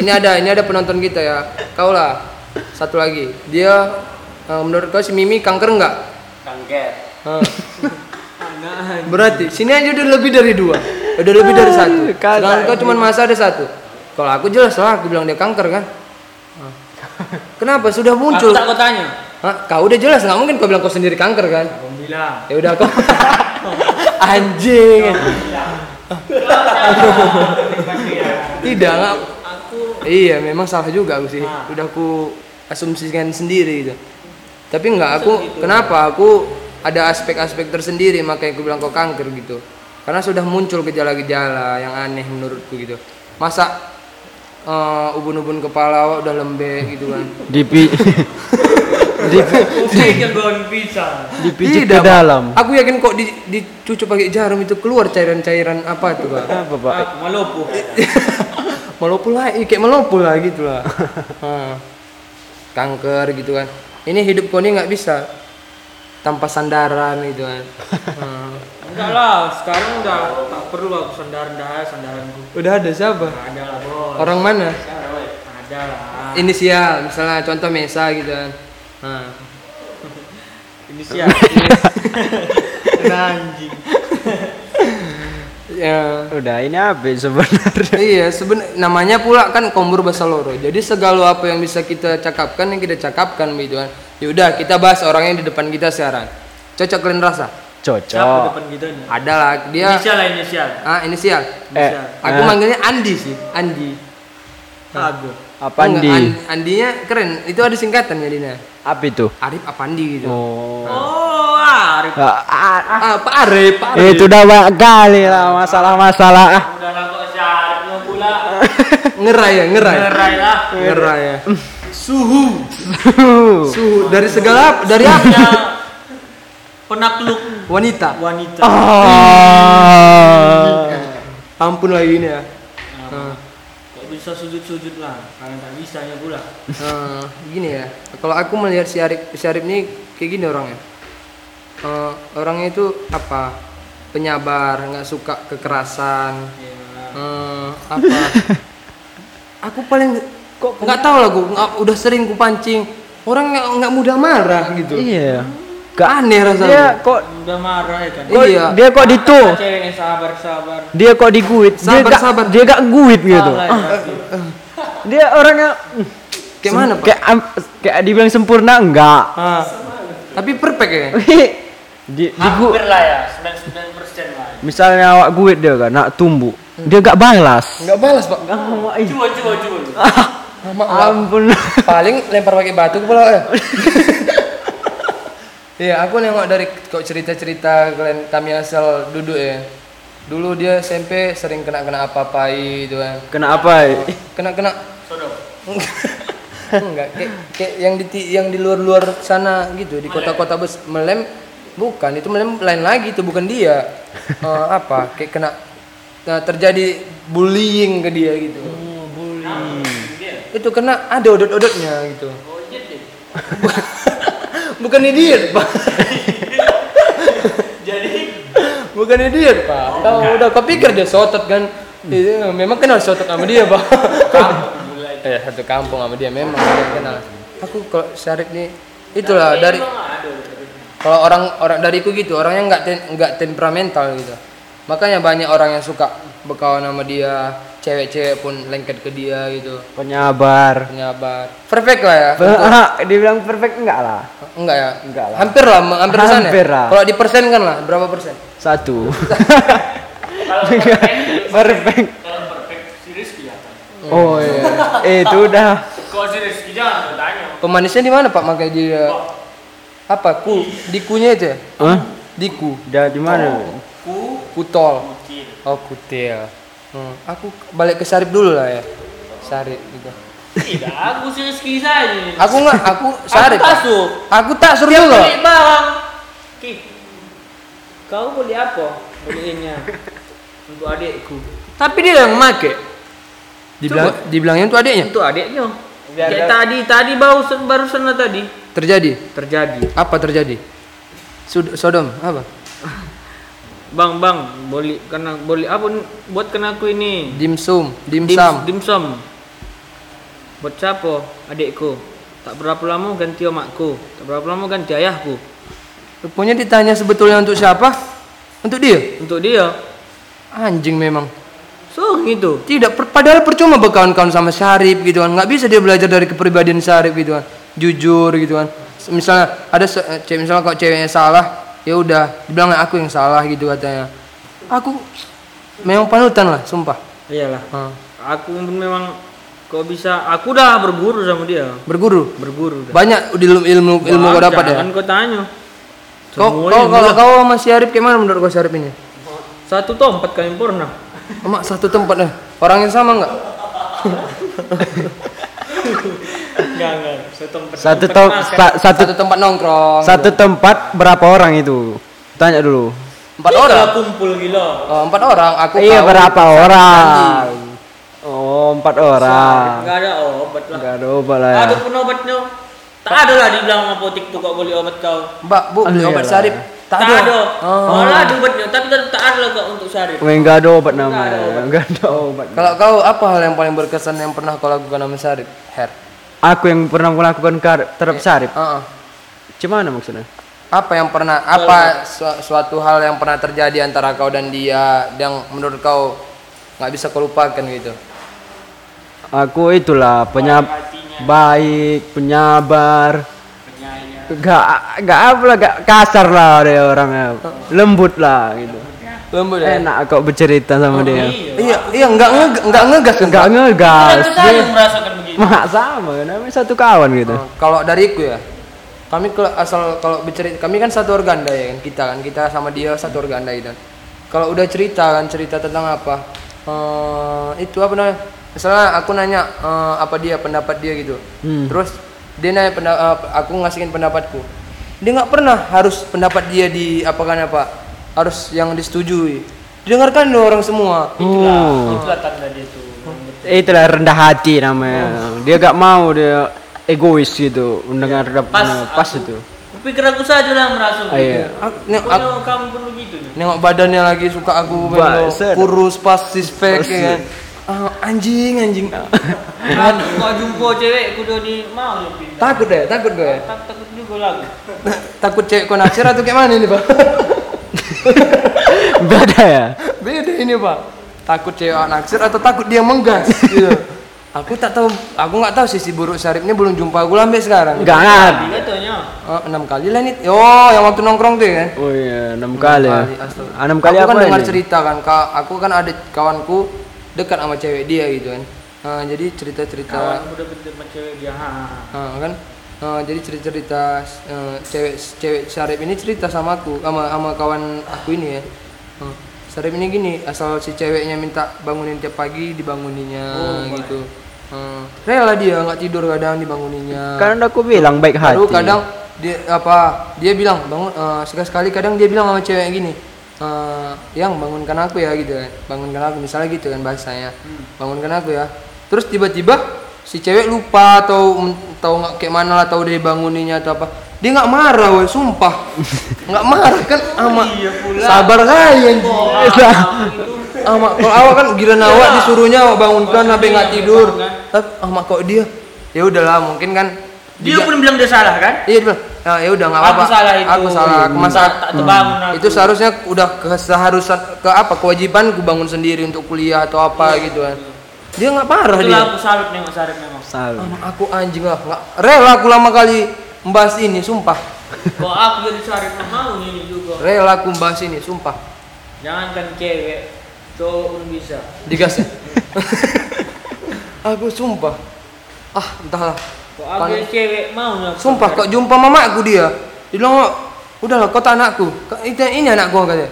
Ini ada, ini ada penonton kita ya. Kau lah. Satu lagi. Dia eh, menurut kau si Mimi kanker enggak? Kanker. Ah. Berarti sini aja udah lebih dari dua, udah lebih dari satu. Sedangkan kau cuma masa ada satu. Kalau aku jelas lah, aku bilang dia kanker kan. Kenapa sudah Aku muncul? tak kau tanya. Hah? Kau udah jelas nggak mungkin kau bilang kau sendiri kanker kan? Aku bilang. Ya udah kau anjing. Tidak nggak. Aku Iya memang salah juga aku sih. Ah. Udah aku asumsikan sendiri gitu. Tapi enggak aku kenapa aku ada aspek-aspek tersendiri makanya aku bilang kau kanker gitu. Karena sudah muncul gejala-gejala yang aneh menurutku gitu. Masa eh, ubun-ubun kepala udah lembek gitu kan. Dipi dipijit Tidak, ke dalam. Aku yakin kok di, dicucuk pakai jarum itu keluar cairan-cairan apa tuh, Pak. Apa, Pak? Aku melopuh. melopul lah, kayak melopul lah gitu lah. Ah. Kanker gitu kan. Ini hidup kau ini nggak bisa tanpa sandaran gitu kan. Enggak lah, sekarang udah tak perlu aku sandaran dah, sandaranku. Udah ada siapa? Ada lah, bos. Orang mana? Ada lah. Inisial, misalnya contoh Mesa gitu kan. Nah. Ini siapa? Anjing. Ya. Udah ini apa sebenarnya? iya, sebenarnya namanya pula kan kombur bahasa loro. Jadi segala apa yang bisa kita cakapkan yang kita cakapkan gitu kan. Ya udah, kita bahas orang yang di depan kita sekarang. Cocok kalian rasa? Siapa Cocok. depan kita nih? Ada lah, dia Inisial lah inisial. ah inisial. Eh, Aku eh, manggilnya Andi sih, Andi. Aku. apa Andi? An- Andinya keren. Itu ada singkatannya Dina. Apa itu? Arif Apandi gitu. Oh. Oh, Arif. Ah, ah, Ah, Pak Arif, Pak Arif. itu udah banyak kali lah masalah-masalah. Ah. Udah lah kok si Arif mau pula. Ngerai ya, ngerai. Ngerai lah. Ngerai ya. Suhu. Suhu dari segala dari apa? Penakluk Wanita. wanita. Ah. Ampun lagi ini ya. Nah, bisa sujud-sujud lah? Karena tak bisa ya pula. Eh, gini ya. Kalau aku melihat si Arif, si Arif ini kayak gini orangnya. Eh, orangnya itu apa? Penyabar, nggak suka kekerasan. Eh, apa? aku paling kok nggak tahu lah gue udah sering ku pancing orang nggak nggak mudah marah gitu. Iya. Gak aneh rasanya. Dia kok Udah marah ya kan? kok- Iya. dia kok ditu. Sabar sabar. Dia kok diguit. Dia Sabar, gak, sabar. Dia gak guit gitu. Ya, pasti. Dia orangnya Kayak mana pak? kayak kayak dibilang sempurna enggak. Ah, tapi perfect ya. di, digu- Hampir lah ya, 99 persen lah. misalnya awak guit dia kan nak tumbuh. Dia gak balas. Nggak balas pak. Coba coba coba. Lama Pak. Ampun. Paling lempar pakai batu kepala ya. Iya, aku nengok dari kok cerita-cerita kalian kami asal duduk ya. Dulu dia SMP sering kena-kena apa-apai itu kan. Kenapa? Kena-kena Sodo. enggak kayak, kayak yang di yang di luar-luar sana gitu di kota-kota bes melem bukan itu melem lain lagi itu bukan dia Eh, apa kayak kena nah, terjadi bullying ke dia gitu itu kena ada odot-odotnya gitu bukan idiot pak. Jadi? Bukan idiot pak. Kau udah kau pikir dia sotot kan Iya, memang kenal sotot sama dia pak. Eh satu kampung sama dia memang dia kenal. Aku kalau Syarif nih itulah dari kalau orang orang dariku gitu orangnya nggak nggak temperamental gitu. Makanya banyak orang yang suka berkawan sama dia cewek-cewek pun lengket ke dia gitu Penyabar. penyabar perfect lah ya Ah, Dibilang perfect enggak lah. enggak ya Enggak lah. hampir lah hampir ya? Hampir lah. kalau di persen kan lah berapa persen Satu. kalau perfect, perfect. kalau perfect si Rizky ya. Oh iya. Eh, itu udah. Kalau si Rizky jangan bertanya. pemanisnya di mana pak makanya dia apa ku dikunya itu ya Hah? diku Udah di mana? Ku kutol kecil. oh kutil Hmm, aku balik ke Sarip dulu lah ya Sarip gitu Tidak, aku si Rizky saja. ini. aku nggak aku Sarip Aku tasuk. aku tak juga beli barang. Ki, kau beli apa? Beliinnya untuk adikku. tapi dia yang make dibilang dibilangnya itu adiknya Untuk adiknya. Biar Kayak dia- tadi, tadi baru barusan lah tadi. terjadi. terjadi. Apa terjadi? Sud Sodom apa? Bang, bang, boleh karena boleh apa n- buatkan aku ini? Dimsum, Dim- dimsum. dimsum. Buat siapa? Adikku. Tak berapa lama ganti omakku. Tak berapa lama ganti ayahku. Rupanya ditanya sebetulnya untuk siapa? Untuk dia. Untuk dia. Anjing memang. So gitu. Tidak, per- padahal percuma berkawan-kawan sama Syarif gitu kan. Nggak bisa dia belajar dari kepribadian Syarif gitu kan. Jujur gitu kan. Misalnya ada eh, cewek misalnya kalau ceweknya salah, ya udah dibilang aku yang salah gitu katanya. Aku memang panutan lah, sumpah. Iyalah. Ah, Aku pun memang kok bisa aku udah berguru sama dia. berguru. Berguru dah. Banyak ilmu ilmu ilmu kau dapat ya. Jangan kau tanya. Kau, kau kalau kau sama Syarif gimana menurut kau Syarif ini? Satu tempat kami pernah. Emak satu tempat dah. Orang yang sama nggak? Enggak, enggak. Satu tempat. Satu tempat tem- satu Satu tempat nongkrong. satu tempat berapa orang itu? Tanya dulu. Empat Kita orang. kumpul gila. Oh, empat orang. Aku iya kau, berapa orang? Oh empat orang. Enggak ada obat lah. Enggak ada obat lah ya. Ada pun obatnya. Tak ada lah dibilang sama apotek tuh kok boleh obat kau. Mbak, Bu, beli Aduh, obat. Syarif. Tak, ada. Oh. Malah ada obatnya, tapi tak ada lah kok untuk Syarif. Weh, enggak ada obat namanya. Enggak ada obat. Kalau kau apa hal yang paling berkesan yang pernah kau lakukan sama Syarif? Her. Aku yang pernah melakukan kar- terhadap Syarif. Heeh. Gimana maksudnya? Apa yang pernah apa su- suatu hal yang pernah terjadi antara kau dan dia yang menurut kau nggak bisa kau lupakan gitu? Aku itulah penyab baik, penyabar. Gak, gak apa lah, gak kasar lah dia orangnya. Lembut lah gitu. Lembut ya? Enak kok bercerita sama dia. Iya, iya nggak nge nggak ngegas kan? Gak ngegas. Kita saja begitu. Mak sama, namanya satu kawan gitu. Oh, kalau dariku ya, kami kalau asal kalau bercerita, kami kan satu organda ya kan kita kan kita sama dia satu organda gitu. Kalau udah cerita kan cerita tentang apa? Eh, itu apa namanya? Misalnya aku nanya eh, apa dia pendapat dia gitu. Hmm. Terus dia nanya penda- eh, aku ngasihin pendapatku. Dia nggak pernah harus pendapat dia di apa kan apa harus yang disetujui. Didengarkan oleh orang semua. Oh. Itulah tanda dia tuh. Itulah rendah hati namanya. Dia gak mau dia egois gitu mendengar Pas, pas aku- itu. Pikir aku saja lah merasa Ah, iya. begitu. Aku, nih, aku- kamu begitu nih. nengok badannya lagi suka aku kurus pas six pack ya kan. Ah, anjing anjing Aku kok jumpa cewek kudu di mau ya pindah. takut deh takut gue Tak takut juga lagi. takut cewek kau naksir atau kayak mana ini pak Beda ya? beda ini pak takut cewek naksir atau takut dia menggas gitu aku tak tahu aku nggak tahu sisi buruk Syarif ini belum jumpa aku sampai sekarang katanya. Oh, enam kali lah ini oh yang waktu nongkrong tuh ya kan Oh iya, enam kali ya. kali. Ah, Enam kali aku apa kan dengar ini? cerita kan ka- aku kan ada kawanku dekat sama cewek dia gitu kan Nah, jadi cerita cerita Kawan udah sama cewek dia. Ha. Nah, kan Nah, jadi cerita-cerita eh, cewek cewek Syarif ini cerita sama aku sama sama kawan aku ini ya. Nah, Ini gini, asal si ceweknya minta bangunin tiap pagi dibanguninya gitu. Nah, rela dia nggak tidur kadang dibanguninya. Kan udah aku bilang baik hati. Baru kadang dia apa dia bilang bangun eh, sekali-sekali kadang dia bilang sama cewek gini eh, yang bangunkan aku ya gitu kan. Bangunkan aku misalnya gitu kan bahasanya. Bangunkan aku ya. Terus tiba-tiba si cewek lupa atau tahu nggak kayak mana lah tahu dia banguninya atau apa dia nggak marah woi sumpah nggak marah kan ama sabar kali anjing ama kalau awak kan gila awak disuruhnya awak bangunkan sampai nggak tidur tapi ama kok dia ya udahlah mungkin kan Dia pun bilang dia salah kan? Iya dia bilang, "Ah, ya udah nggak Aku apa-apa. salah itu. Aku salah. Aku masa Tak- tak terbangun aku. itu seharusnya udah keseharusan ke apa kewajiban ku bangun sendiri untuk kuliah atau apa gitu kan. Dia nggak parah Itulah dia. aku salut nengok Sarip memang. Salah. Ah, aku anjing lah, nggak rela aku lama kali membahas ini, sumpah. Kok aku jadi Sarip mau ini juga. Rela aku membahas ini, sumpah. Jangankan cewek, cowok pun bisa. Digas ya. aku sumpah. Ah, entahlah. Kok aku jadi cewek mau aku Sumpah kok jumpa mamaku dia. Dia bilang, "Oh, udahlah kau tak anakku. Ini, ini anakku katanya.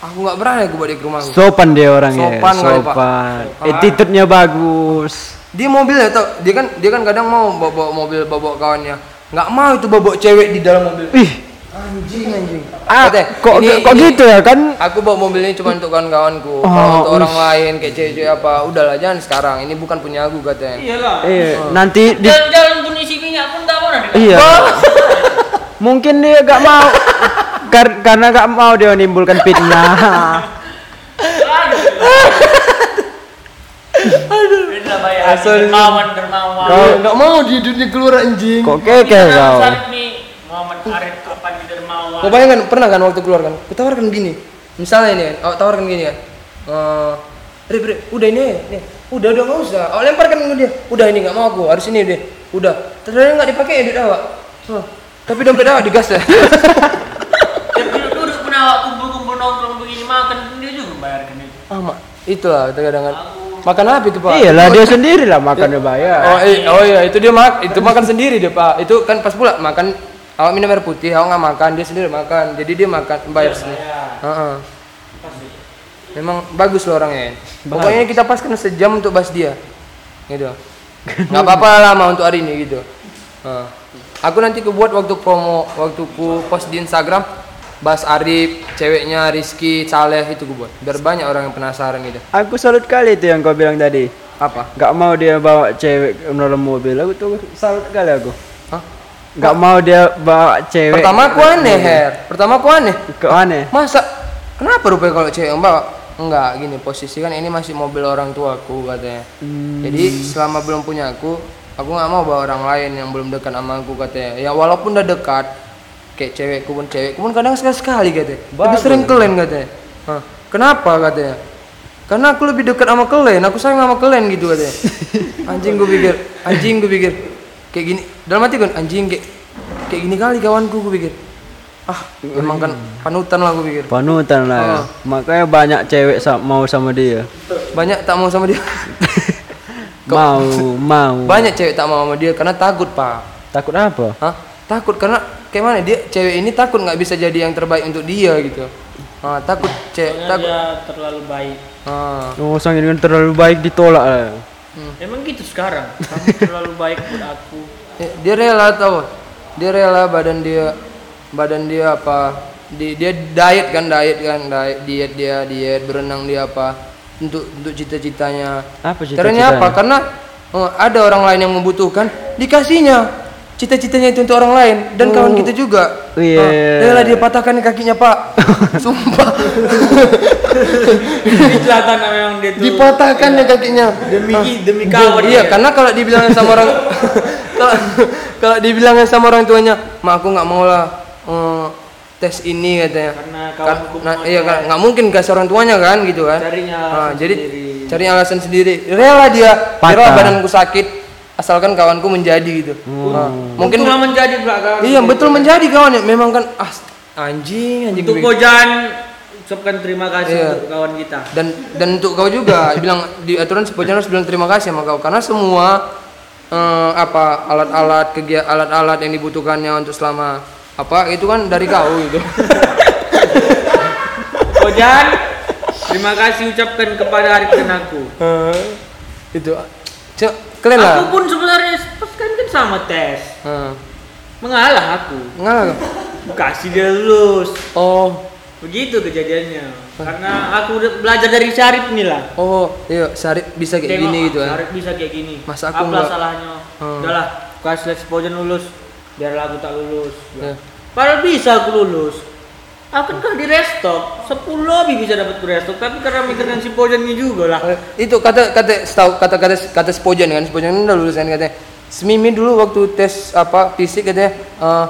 Ah, aku nggak berani aku bawa dia ke rumahku. Sopan dia orangnya. Sopan Pak. Sopan. Attitude-nya bagus. dia mobilnya tau dia kan dia kan kadang mau bawa, bawa mobil bawa, bawa kawannya nggak mau itu bawa, bawa cewek di dalam mobil Ih, Anjing anjing. Ah, Katanya, kok ini- kok ini- gitu ya kan? Aku bawa mobil ini cuma untuk kawan-kawanku. Oh, Kalau untuk orang lain kayak cewek-cewek apa, udahlah jangan sekarang. Ini bukan punya aku katanya. Iyalah. Iya, nanti di Jalan-jalan pun isi minyak pun tak mau nanti. Iya. Mungkin dia gak mau Kar- karena gak mau dia menimbulkan fitnah. Bayar Asal- dermawan dermawan. Kau- Enggak mau di dunia keluar anjing. Kok keke kau? Muhammad Arif kapan di dermawan? Kau bayangkan pernah kan waktu keluar kan? Ku tawarkan gini. Misalnya ini kan, oh, tawarkan gini kan. Eh, Rip, Rip, udah ini, nih. Udah, udah nggak usah. Oh, lemparkan ke dia. Udah ini nggak mau aku, harus ini deh. Udah. Ternyata nggak dipakai ya duit awak. Hah. Tapi dompet awak digas ya. Tiap duduk duduk pun awak kumpul-kumpul nongkrong begini makan dia juga bayarkan itu. Ah, mak. Itulah kadang kan. Makan apa itu, Pak? Iyalah dia sendiri lah makannya bayar. Oh, i- oh iya, itu dia mak, itu makan sendiri dia, Pak. Itu kan pas pula makan awak minum air putih, awak nggak makan, dia sendiri makan. Jadi dia makan bayar sendiri. Heeh. Memang bagus loh orangnya. Pokoknya kita paskan sejam untuk bahas dia. Gitu. Nggak apa-apa lama untuk hari ini gitu. Heeh. Aku nanti ku buat waktu promo, waktu ku post di Instagram bahas Arif, ceweknya Rizky, Saleh itu ku buat. Biar banyak orang yang penasaran gitu. Aku salut kali itu yang kau bilang tadi. Apa? Gak mau dia bawa cewek dalam mobil. Aku tuh salut kali aku. Hah? Gak mau dia bawa cewek. Pertama aku aneh, Her. Pertama aku aneh. Kok aneh? Masa kenapa rupanya kalau cewek yang bawa? Enggak, gini posisi kan ini masih mobil orang tuaku katanya. Hmm. Jadi selama belum punya aku, aku nggak mau bawa orang lain yang belum dekat sama aku katanya. Ya walaupun udah dekat, kayak cewekku pun cewekku pun kadang sekali sekali katanya. Lebih Bagus. sering kelen katanya. Hah, kenapa katanya? Karena aku lebih dekat sama kelen, aku sayang sama kelen gitu katanya. Anjing gue pikir, anjing gue pikir kayak gini. Dalam hati kan anjing kayak kayak gini kali kawanku gue pikir. Ah, memang kan panutan lah gue pikir. Panutan lah. ya. Makanya banyak cewek sa- mau sama dia. Banyak tak mau sama dia. Mau, mau. Banyak cewek tak mau sama dia karena takut, Pak. Takut apa? Hah? Takut karena kayak mana dia cewek ini takut nggak bisa jadi yang terbaik untuk dia gitu. Ah, takut cewek takut. dia terlalu baik. Ah. Oh, sang ini kan terlalu baik ditolak lah. Emang gitu sekarang. Kamu terlalu baik buat aku. Eh, Dia rela tau. Dia rela badan dia badan dia apa? Di, dia diet kan, diet kan, diet, diet dia, diet berenang dia apa? Untuk untuk cita-citanya. Apa Caranya apa? cita-citanya? Karena oh, ada orang lain yang membutuhkan, dikasihnya. Cita-citanya itu untuk orang lain dan kawan kita juga. Oh, iya. Ah, rela dia patahkan kakinya, Pak. Sumpah. Memang dia tuh Dipatahkan ya kakinya. demi demi Iya, kawan Iya, dia. karena kalau dibilangin sama orang kalau, kalau dibilangin sama orang tuanya, "Mak, aku nggak mau lah eh, tes ini," katanya. Karena Kan, kawanku nah, iya kan nggak mungkin kasih orang tuanya kan gitu kan. Carinya Nah, jadi sendiri. cari alasan sendiri. Rela dia, rela Patah. badanku sakit asalkan kawanku menjadi gitu. Nah, mungkin Untunglah menjadi belakang. iya betul menjadi kawan ya. Memang kan ah, anjing anjing Untuk. Bojan ucapkan terima kasih Iya. untuk kawan kita. dan dan untuk kau juga bilang di aturan sepojan harus bilang terima kasih sama kau karena semua eh, apa alat-alat kegiatan alat-alat yang dibutuhkannya untuk selama apa itu kan dari kau gitu Bojan, terima kasih ucapkan kepada Arif dan aku. itu cek keren lah Aku pun sebenarnya pas kan kan sama tes. Heeh. Mengalah aku. Nggak. Kasih dia lulus. oh Begitu kejadiannya. Karena aku belajar dari Syarif nih lah. oh iya Sarip bisa kayak Tengok, gini gitu kan Syarif bisa kayak gini. Masa aku Apa salahnya? Hmm. Udahlah, kasih Bojan lulus. Biarlah aku tak lulus. Ya. Padahal bisa aku lulus. Aku kan di restock, 10 lebih bisa dapat restock, tapi karena mikirkan si Bojan ini juga lah. Eh, itu kata kata setahu kata kata kata Spojan kan Spojan kan udah lulus kan katanya semimi dulu waktu tes apa fisik katanya eh,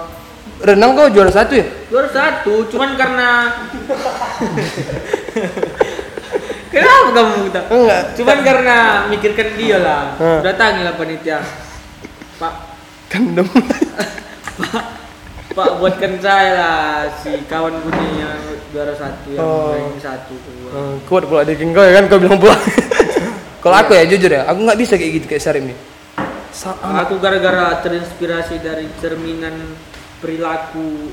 renang kau juara satu ya Juara satu, cuman karena Kenapa kamu tak? enggak Cuman karena mikirkan dia lah. Hmm. Datangilah panitia. Pak, kendem Pak buatkan saya lah si kawan gue yang juara satu yang Oh. ranking satu. Eh, kuat pula di kau ya kan kau bilang pula. Kalau aku ya jujur ya aku nggak bisa kayak gitu kayak Sarip nih Sa- Aku gara-gara terinspirasi dari cerminan perilaku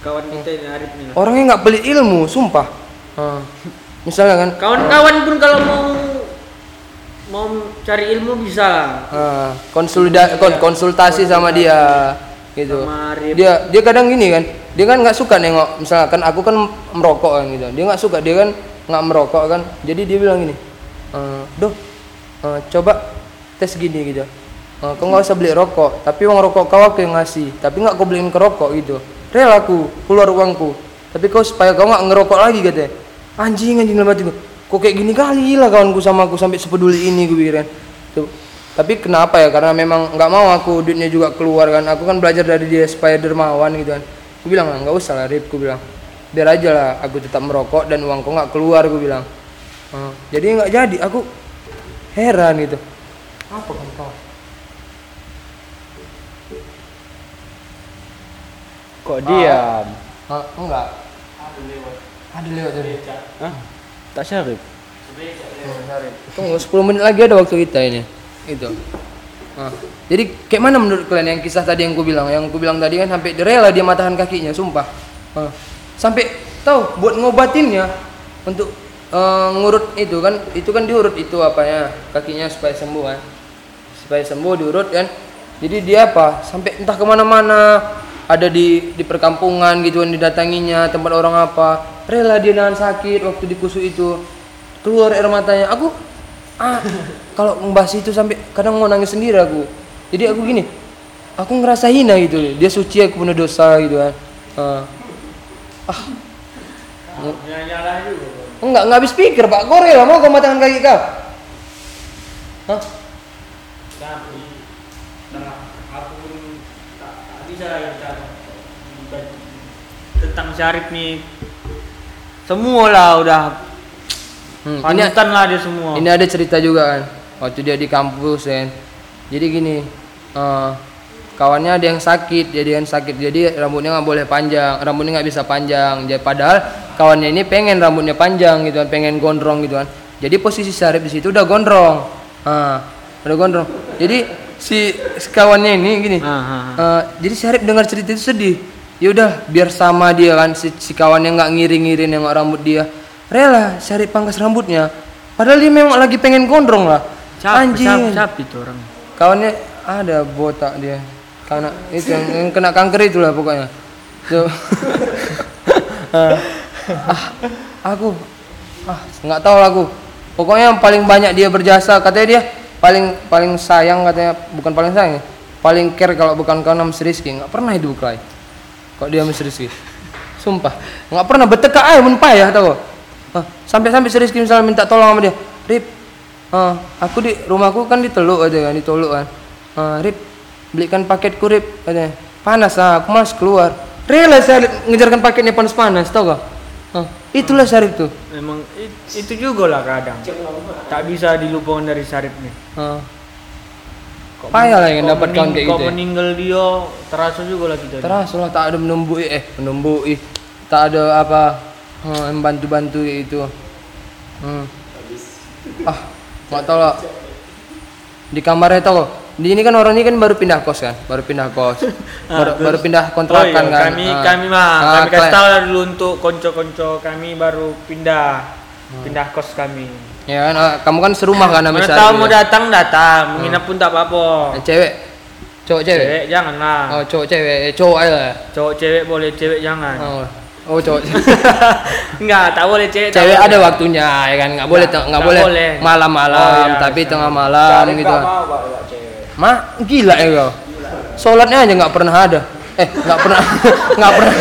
kawan kita ini Arif nih orangnya nggak pelit ilmu sumpah. Eh, misalnya kan Kawan-kawan pun kalau mau mau cari ilmu bisa. Lah. eh, konsulda kon- konsultasi sama dia gitu. Dia dia kadang gini kan dia kan nggak suka nengok misalkan aku kan merokok kan gitu. Dia nggak suka dia kan nggak merokok kan. Jadi dia bilang gini "Eh, doh eh, coba tes gini gitu. Eh, kau nggak usah beli rokok tapi uang rokok kau aku yang ngasih. Tapi nggak kau beliin ke rokok gitu. Rela aku keluar uangku. Tapi kau supaya kau nggak ngerokok lagi katanya anjing anjing dalam hatiku kok kayak gini kali lah kawanku sama aku sampai sepeduli ini gue pikir kan Tuh. Tapi kenapa ya? Karena memang nggak mau aku duitnya juga keluar kan. Aku kan belajar dari dia supaya dermawan gitu kan. Aku bilang "Ah, nggak usah lah Rip aku bilang. Biar aja lah aku tetap merokok dan uangku nggak keluar aku bilang. "Ah, jadi nggak jadi aku heran gitu. Apa kan kau? Kok diam? Ah, enggak. Ada lewat. Tadi. Hah? Tak syarif. Tunggu 10 menit lagi ada waktu kita ini. Itu. Nah, jadi kayak mana menurut kalian yang kisah tadi yang ku bilang? Yang ku bilang tadi kan sampai rela dia matahan kakinya, sumpah. Ah, sampai tahu buat ngobatinnya untuk eh, ngurut itu kan itu kan diurut itu apanya kakinya supaya sembuh kan. Supaya sembuh diurut kan. Jadi dia apa? Sampai entah ke mana-mana ada di di perkampungan gitu kan didatanginya tempat orang apa. Rela dia nahan sakit waktu dikusuk itu. Keluar air matanya. Aku ah kalau membahas itu sampai kadang mau nangis sendiri aku jadi aku gini aku ngerasa hina gitu dia suci aku punya dosa gitu kan ah juga. enggak enggak habis pikir pak kau rela mau kau matahkan kaki kau Hah? Tentang Syarif nih. Semua lah udah Hmm, panutan lah dia semua. ini ada cerita juga kan waktu dia di kampus kan. Jadi gini eh, kawannya ada yang sakit jadi yang sakit. Jadi rambutnya nggak boleh panjang rambutnya nggak bisa panjang. Jadi padahal kawannya ini pengen rambutnya panjang gitu kan pengen gondrong gitu kan. Jadi posisi Syarif di situ udah gondrong. Ah udah gondrong. Jadi si, si kawannya ini gini eh, jadi Syarif dengar cerita itu sedih. Ya udah biar sama dia kan si, si kawannya nggak ngiring-ngiring nengok rambut dia rela Syarif pangkas rambutnya. Padahal dia memang lagi pengen gondrong lah. Siapa, anjing. siapa, siapa itu orang? kawannya ada botak dia. Karena itu yang, yang kena kanker itulah pokoknya. So, ah, aku ah nggak tahu lah aku. Pokoknya yang paling banyak dia berjasa katanya dia paling paling sayang katanya bukan paling sayang ya, paling care kalau bukan kau nama Rizky. Nggak pernah hidup Clay. Kok dia sama Rizky? Sumpah. Nggak pernah beteka aja mun payah tau. Ah, sampai-sampai si Rizky misalnya minta tolong sama dia Rip ah, aku di rumahku kan di teluk aja kan di teluk kan ah, Rip belikan paketku Rip katanya panas ah aku malas keluar rela saya ngejarkan paketnya panas-panas tau gak ah, itulah Syarif tuh Memang it- itu juga lah kadang. Tak bisa dilupakan dari Syarif nih. ah, Kok Payah lah yang dapat kawan kayak gitu ya. meninggal dia terasa juga lah kita. terus lah tak ada menembui eh menembui tak ada apa hmm, yang bantu-bantu itu. Hmm. ah nggak tahu lah. Di kamarnya tau di ini kan orang ini kan baru pindah kos kan? Baru pindah kos. Baru, baru pindah kontrakan oh, iya, kan? Kami Ah. kami mah Ah, kami kasih tahu lah dulu untuk konco-konco. Kami baru pindah. Hmm. pindah kos kami. ya kan? Ah, kamu kan serumah kan sama Mana Syarif tahu mau datang datang, menginap pun tak apa-apa. Eh, cewek? Cowok cewek? Cewek janganlah. oh cowok cewek. Eh, cowok aja Cowok cewek boleh, cewek jangan. oh, oh cowok Enggak, tak boleh cewek. cewek ada waktunya ya kan nggak boleh Nggak, nggak nggak boleh malam-malam Oh, iya, tapi bisa. tengah malam gitu kan Ma, gila ya kau. Sholatnya aja nggak pernah ada. Eh, nggak pernah, nggak pernah,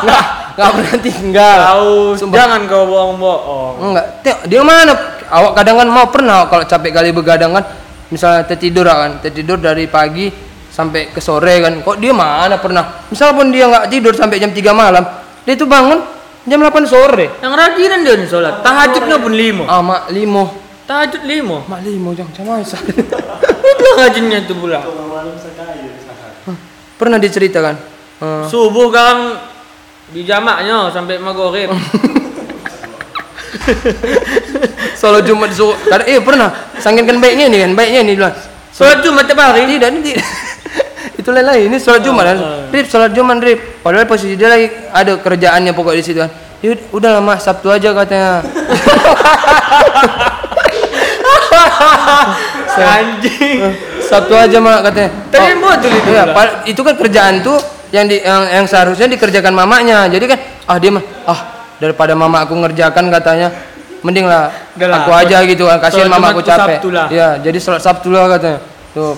nggak nggak pernah tinggal. Tahu, jangan kau bohong-bohong. Enggak, Tengok, dia mana? Awak kadang kan mau pernah kalau capek kali begadang kan, misalnya tertidur kan, tertidur dari pagi sampai ke sore kan. Kok dia mana pernah? Misal pun dia nggak tidur sampai jam 3 malam, dia tuh bangun jam 8 sore. Yang rajinan dia nih sholat. Tahajudnya pun lima. Ah, mak limo. Tahajud lima. Mak limo jam sama Aisyah. Itu ngajinya tuh pula. Pernah diceritakan. Eh, Subuh kan di jamaknya sampai maghrib. Solo Jumat. Kadang, eh pernah. Sangkin kan baiknya nih kan, baiknya nih bilang. Sholat Jumat tiap hari. Tidak, ini tidak. Itu lain lain. Ini sholat Jumat kan. Rip, sholat Jumat Rip. Padahal posisi dia lagi ada kerjaannya pokok di situ kan. Ya udah lama Sabtu aja katanya. Anjing. Sabtu aja mak katanya. Tapi betul itu Iya, itu kan kerjaan tuh yang di yang, yang seharusnya dikerjakan mamanya jadi kan ah dia mah ah daripada mama aku ngerjakan katanya mending lah aku aja gitu kan kasihan mama aku ku capek ya jadi sholat sabtu lah katanya tuh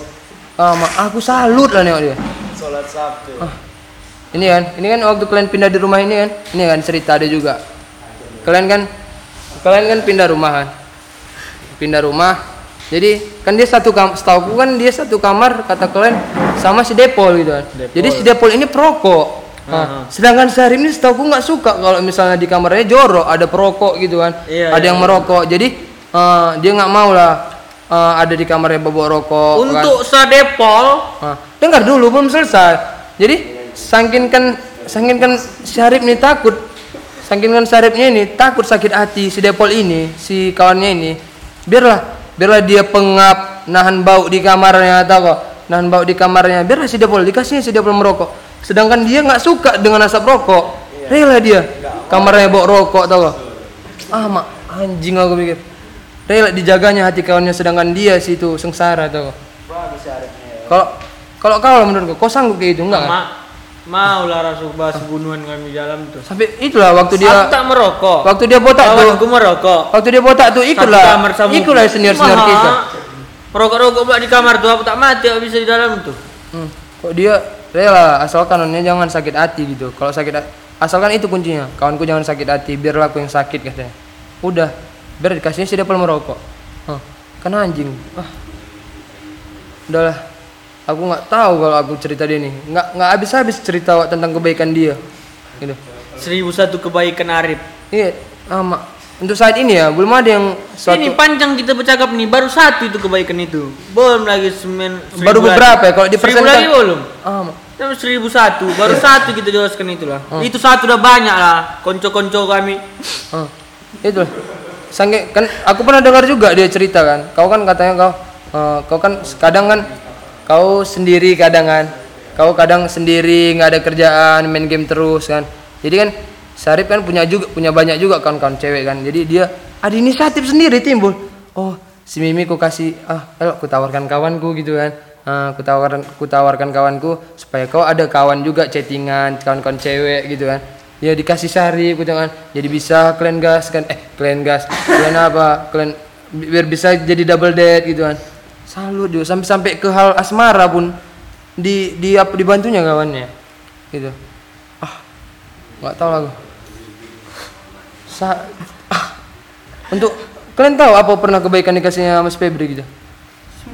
ah ma- aku salut lah nengok dia. Sholat Sabtu. ini kan ini kan waktu kalian pindah di rumah ini kan? Ini kan cerita ada juga. Kalian kan kalian kan pindah rumah kan? Pindah rumah. Jadi kan dia satu kamar setahu kan dia satu kamar kata kalian sama si Depol gitu kan. Depol. jadi si Depol ini perokok. Nah, sedangkan Syarif ini setahu nggak suka kalau misalnya di kamarnya jorok ada perokok gitu kan. Iya, ada iya, yang merokok. Jadi eh, dia nggak mau lah eh, ada di kamarnya bawa rokok kan. Untuk sadepol Nah, dengar dulu belum selesai. Jadi saking kan saking kan Syarif ini takut saking kan Syarifnya ini takut sakit hati si Depol ini, si kawannya ini. Biarlah biarlah dia pengap, nahan bau di kamarnya atau kok nahan bau di kamarnya. Biarlah si Depol dikasihnya si Depol merokok. Sedangkan dia nggak suka dengan asap rokok. Rela dia kamarnya bau rokok tau kok. Ah, mak anjing aku pikir. Rela dijaganya hati kawannya sedangkan dia situ sengsara tau kok. Kalau kalau kau menurut kau, kau sanggup kayak gitu enggak? kan? Ma mau lah rasul bahas bunuhan kami di dalam tuh. Sampai itulah waktu Aku dia tak merokok. waktu dia botak tuh, Kawanku merokok. waktu dia botak tuh ikutlah, ikutlah senior senior Maha. kita. Rokok-rokok pula di kamar tuh aku tak mati aku bisa di dalam tuh. Hmm. Kok dia rela asalkan kanonnya jangan sakit hati gitu. Kalau sakit ha- asalkan itu kuncinya. Kawanku jangan sakit hati, biarlah aku yang sakit katanya. Udah, biar dikasihnya si Depol merokok. Hah, kan anjing. Ah. Udahlah. Aku nggak tahu kalau aku cerita dia nih. Nggak nggak habis-habis cerita tentang kebaikan dia. Gitu. Seribu satu kebaikan Arif. Iya, ama. Untuk saat ini ya, belum ada yang suatu Ini panjang kita bercakap nih, baru satu itu kebaikan itu. Belum lagi semen. Baru beberapa ya, kalau Seribu dipersenkan- lagi belum. Tapi seribu satu, baru Iya. satu kita jelaskan itulah. Oh. Itu satu udah banyak lah, konco-konco kami. Ah, itu Sangke kan aku pernah dengar juga dia cerita kan. Kau kan katanya kau eh, kau kan kadang kan kau sendiri kadang kan. Kau kadang sendiri nggak ada kerjaan, main game terus kan. Jadi kan Sarip kan punya juga punya banyak juga kawan-kawan cewek kan. Jadi dia ada inisiatif sendiri timbul. Oh, si Mimi ku kasih ah, ayo ku tawarkan kawanku gitu kan. Ah, ku tawarkan ku tawarkan kawanku supaya kau ada kawan juga chattingan, kawan-kawan cewek gitu kan ya dikasih sari gitu kan jadi bisa kalian gas kan. Eh kalian gas. Kalian apa? Kalian bi- biar bisa jadi double date gitu kan. Salut juga sampai sampai ke hal asmara pun. Di di apa dibantunya kawannya. Gitu. Ah nggak tahu lah aku. Sa ah. untuk kalian tahu apa pernah kebaikan dikasihnya Mas Febri gitu?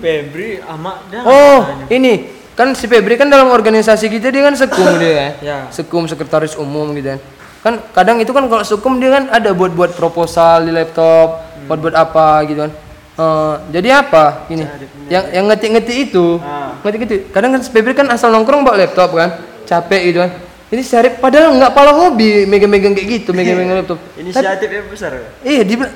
Febri ama dah. Oh, ini kan si Febri kan dalam organisasi kita dia kan sekum dia kan. Ya. Sekum sekretaris umum gitu kan. Kan kadang itu kan kalau sekum dia kan ada buat-buat proposal di laptop, buat-buat apa gitu kan. Eh, jadi apa ini? Yang yang ngetik-ngetik itu, Ah. ngetik-ngetik. Kadang kan si Febri kan asal nongkrong bawa laptop kan, capek gitu kan. Ini Syarif padahal nggak pala hobi megang-megang kayak gitu, megang-megang laptop. Tapi- Inisiatif yang besar. Iya dia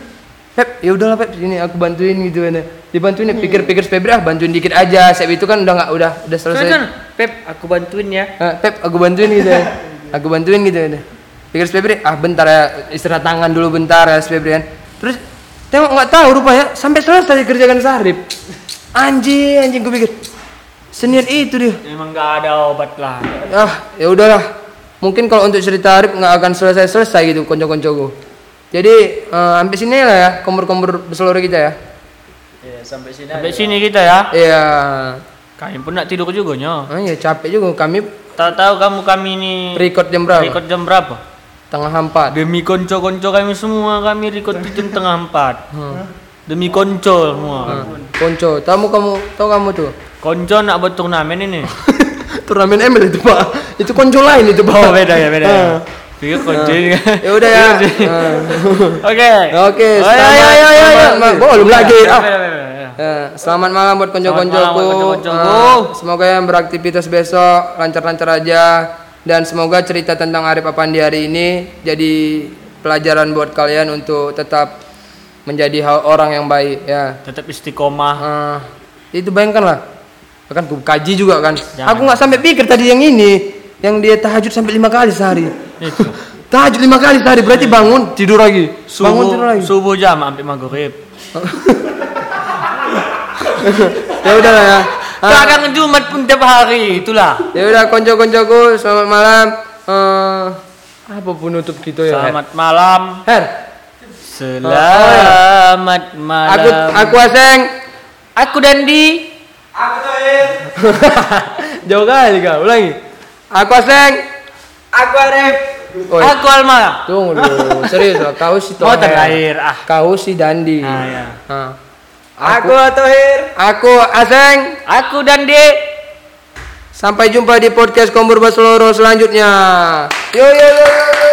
Pep ya udahlah Pep ini aku bantuin gitu kan dibantuin ya pikir-pikir Febri ah bantuin dikit aja. Sep itu kan udah nggak udah udah selesai. Sana, Pep, aku bantuin ya. Ah, Pep aku bantuin gitu ya aku bantuin gitu ya pikir Febri ah bentar ya istirahat tangan dulu bentar ya Febri kan. Terus tengok nggak tahu rupanya sampai selesai dikerjakan Sarip. Anjing anjing gue pikir seniat itu dia. Emang gak ada obat lah. ah ya udahlah. Mungkin kalau untuk cerita Arif nggak akan selesai selesai gitu konco-koncoku jadi eh, sampai sini lah ya kompor-kompor berseluruh kita ya Iya, sampai sini. Sampai sini kita ya. iya Kami pun nak tidur juga nyo. ah, ya capek juga kami Tak tahu kamu kami ini record jam berapa record jam berapa? tengah empat Demi konco-konco kami semua kami record di jam tengah empat. Hmm. Demi konco semua. Ah, konco tahu kamu tahu kamu tuh Konco nak buat turnamen ini. turnamen ML itu pak itu konco lain itu pak Oh beda ya beda. ya. Pikir konco ini. ya udah ya Ah. Oke. Oke, ya ya ya ya. ya. selamat malam. Belum lagi. Ya, Ah. Ya, selamat malam buat konco-koncoku. semoga yang beraktivitas besok lancar-lancar aja dan semoga cerita tentang Arif Apandi hari ini jadi pelajaran buat kalian untuk tetap menjadi orang yang baik ya. Tetap istiqomah. Ah, itu bayangkan lah. Bahkan aku kaji juga kan. Jangan. Aku nggak sampai pikir tadi yang ini, yang dia tahajud sampai lima kali sehari. Itu. Tahajud lima kali sehari berarti bangun tidur lagi. bangun tidur Subuh lagi. subuh jam sampai maghrib. ya udah lah ya. Ah, Kadang Jumat pun tiap hari itulah. ya udah konco-koncoku selamat malam. Eh, apa penutup gitu ya? Her? Selamat malam. Her. Selamat malam. Aku aku Aseng. aku Dandi. Jauh kali kau. Ulangi. Aku Aseng. Aku Arif. Oh, Aku Alma. tunggu dulu. Serius loh. Kau si Mau Toher. terakhir ah. Kau si Dandi. Ah, ya. Ah. Aku Tohir. Aku Aseng. Aku Dandi. Sampai jumpa di podcast Kombur Basloro selanjutnya. Yo yo yo. yo.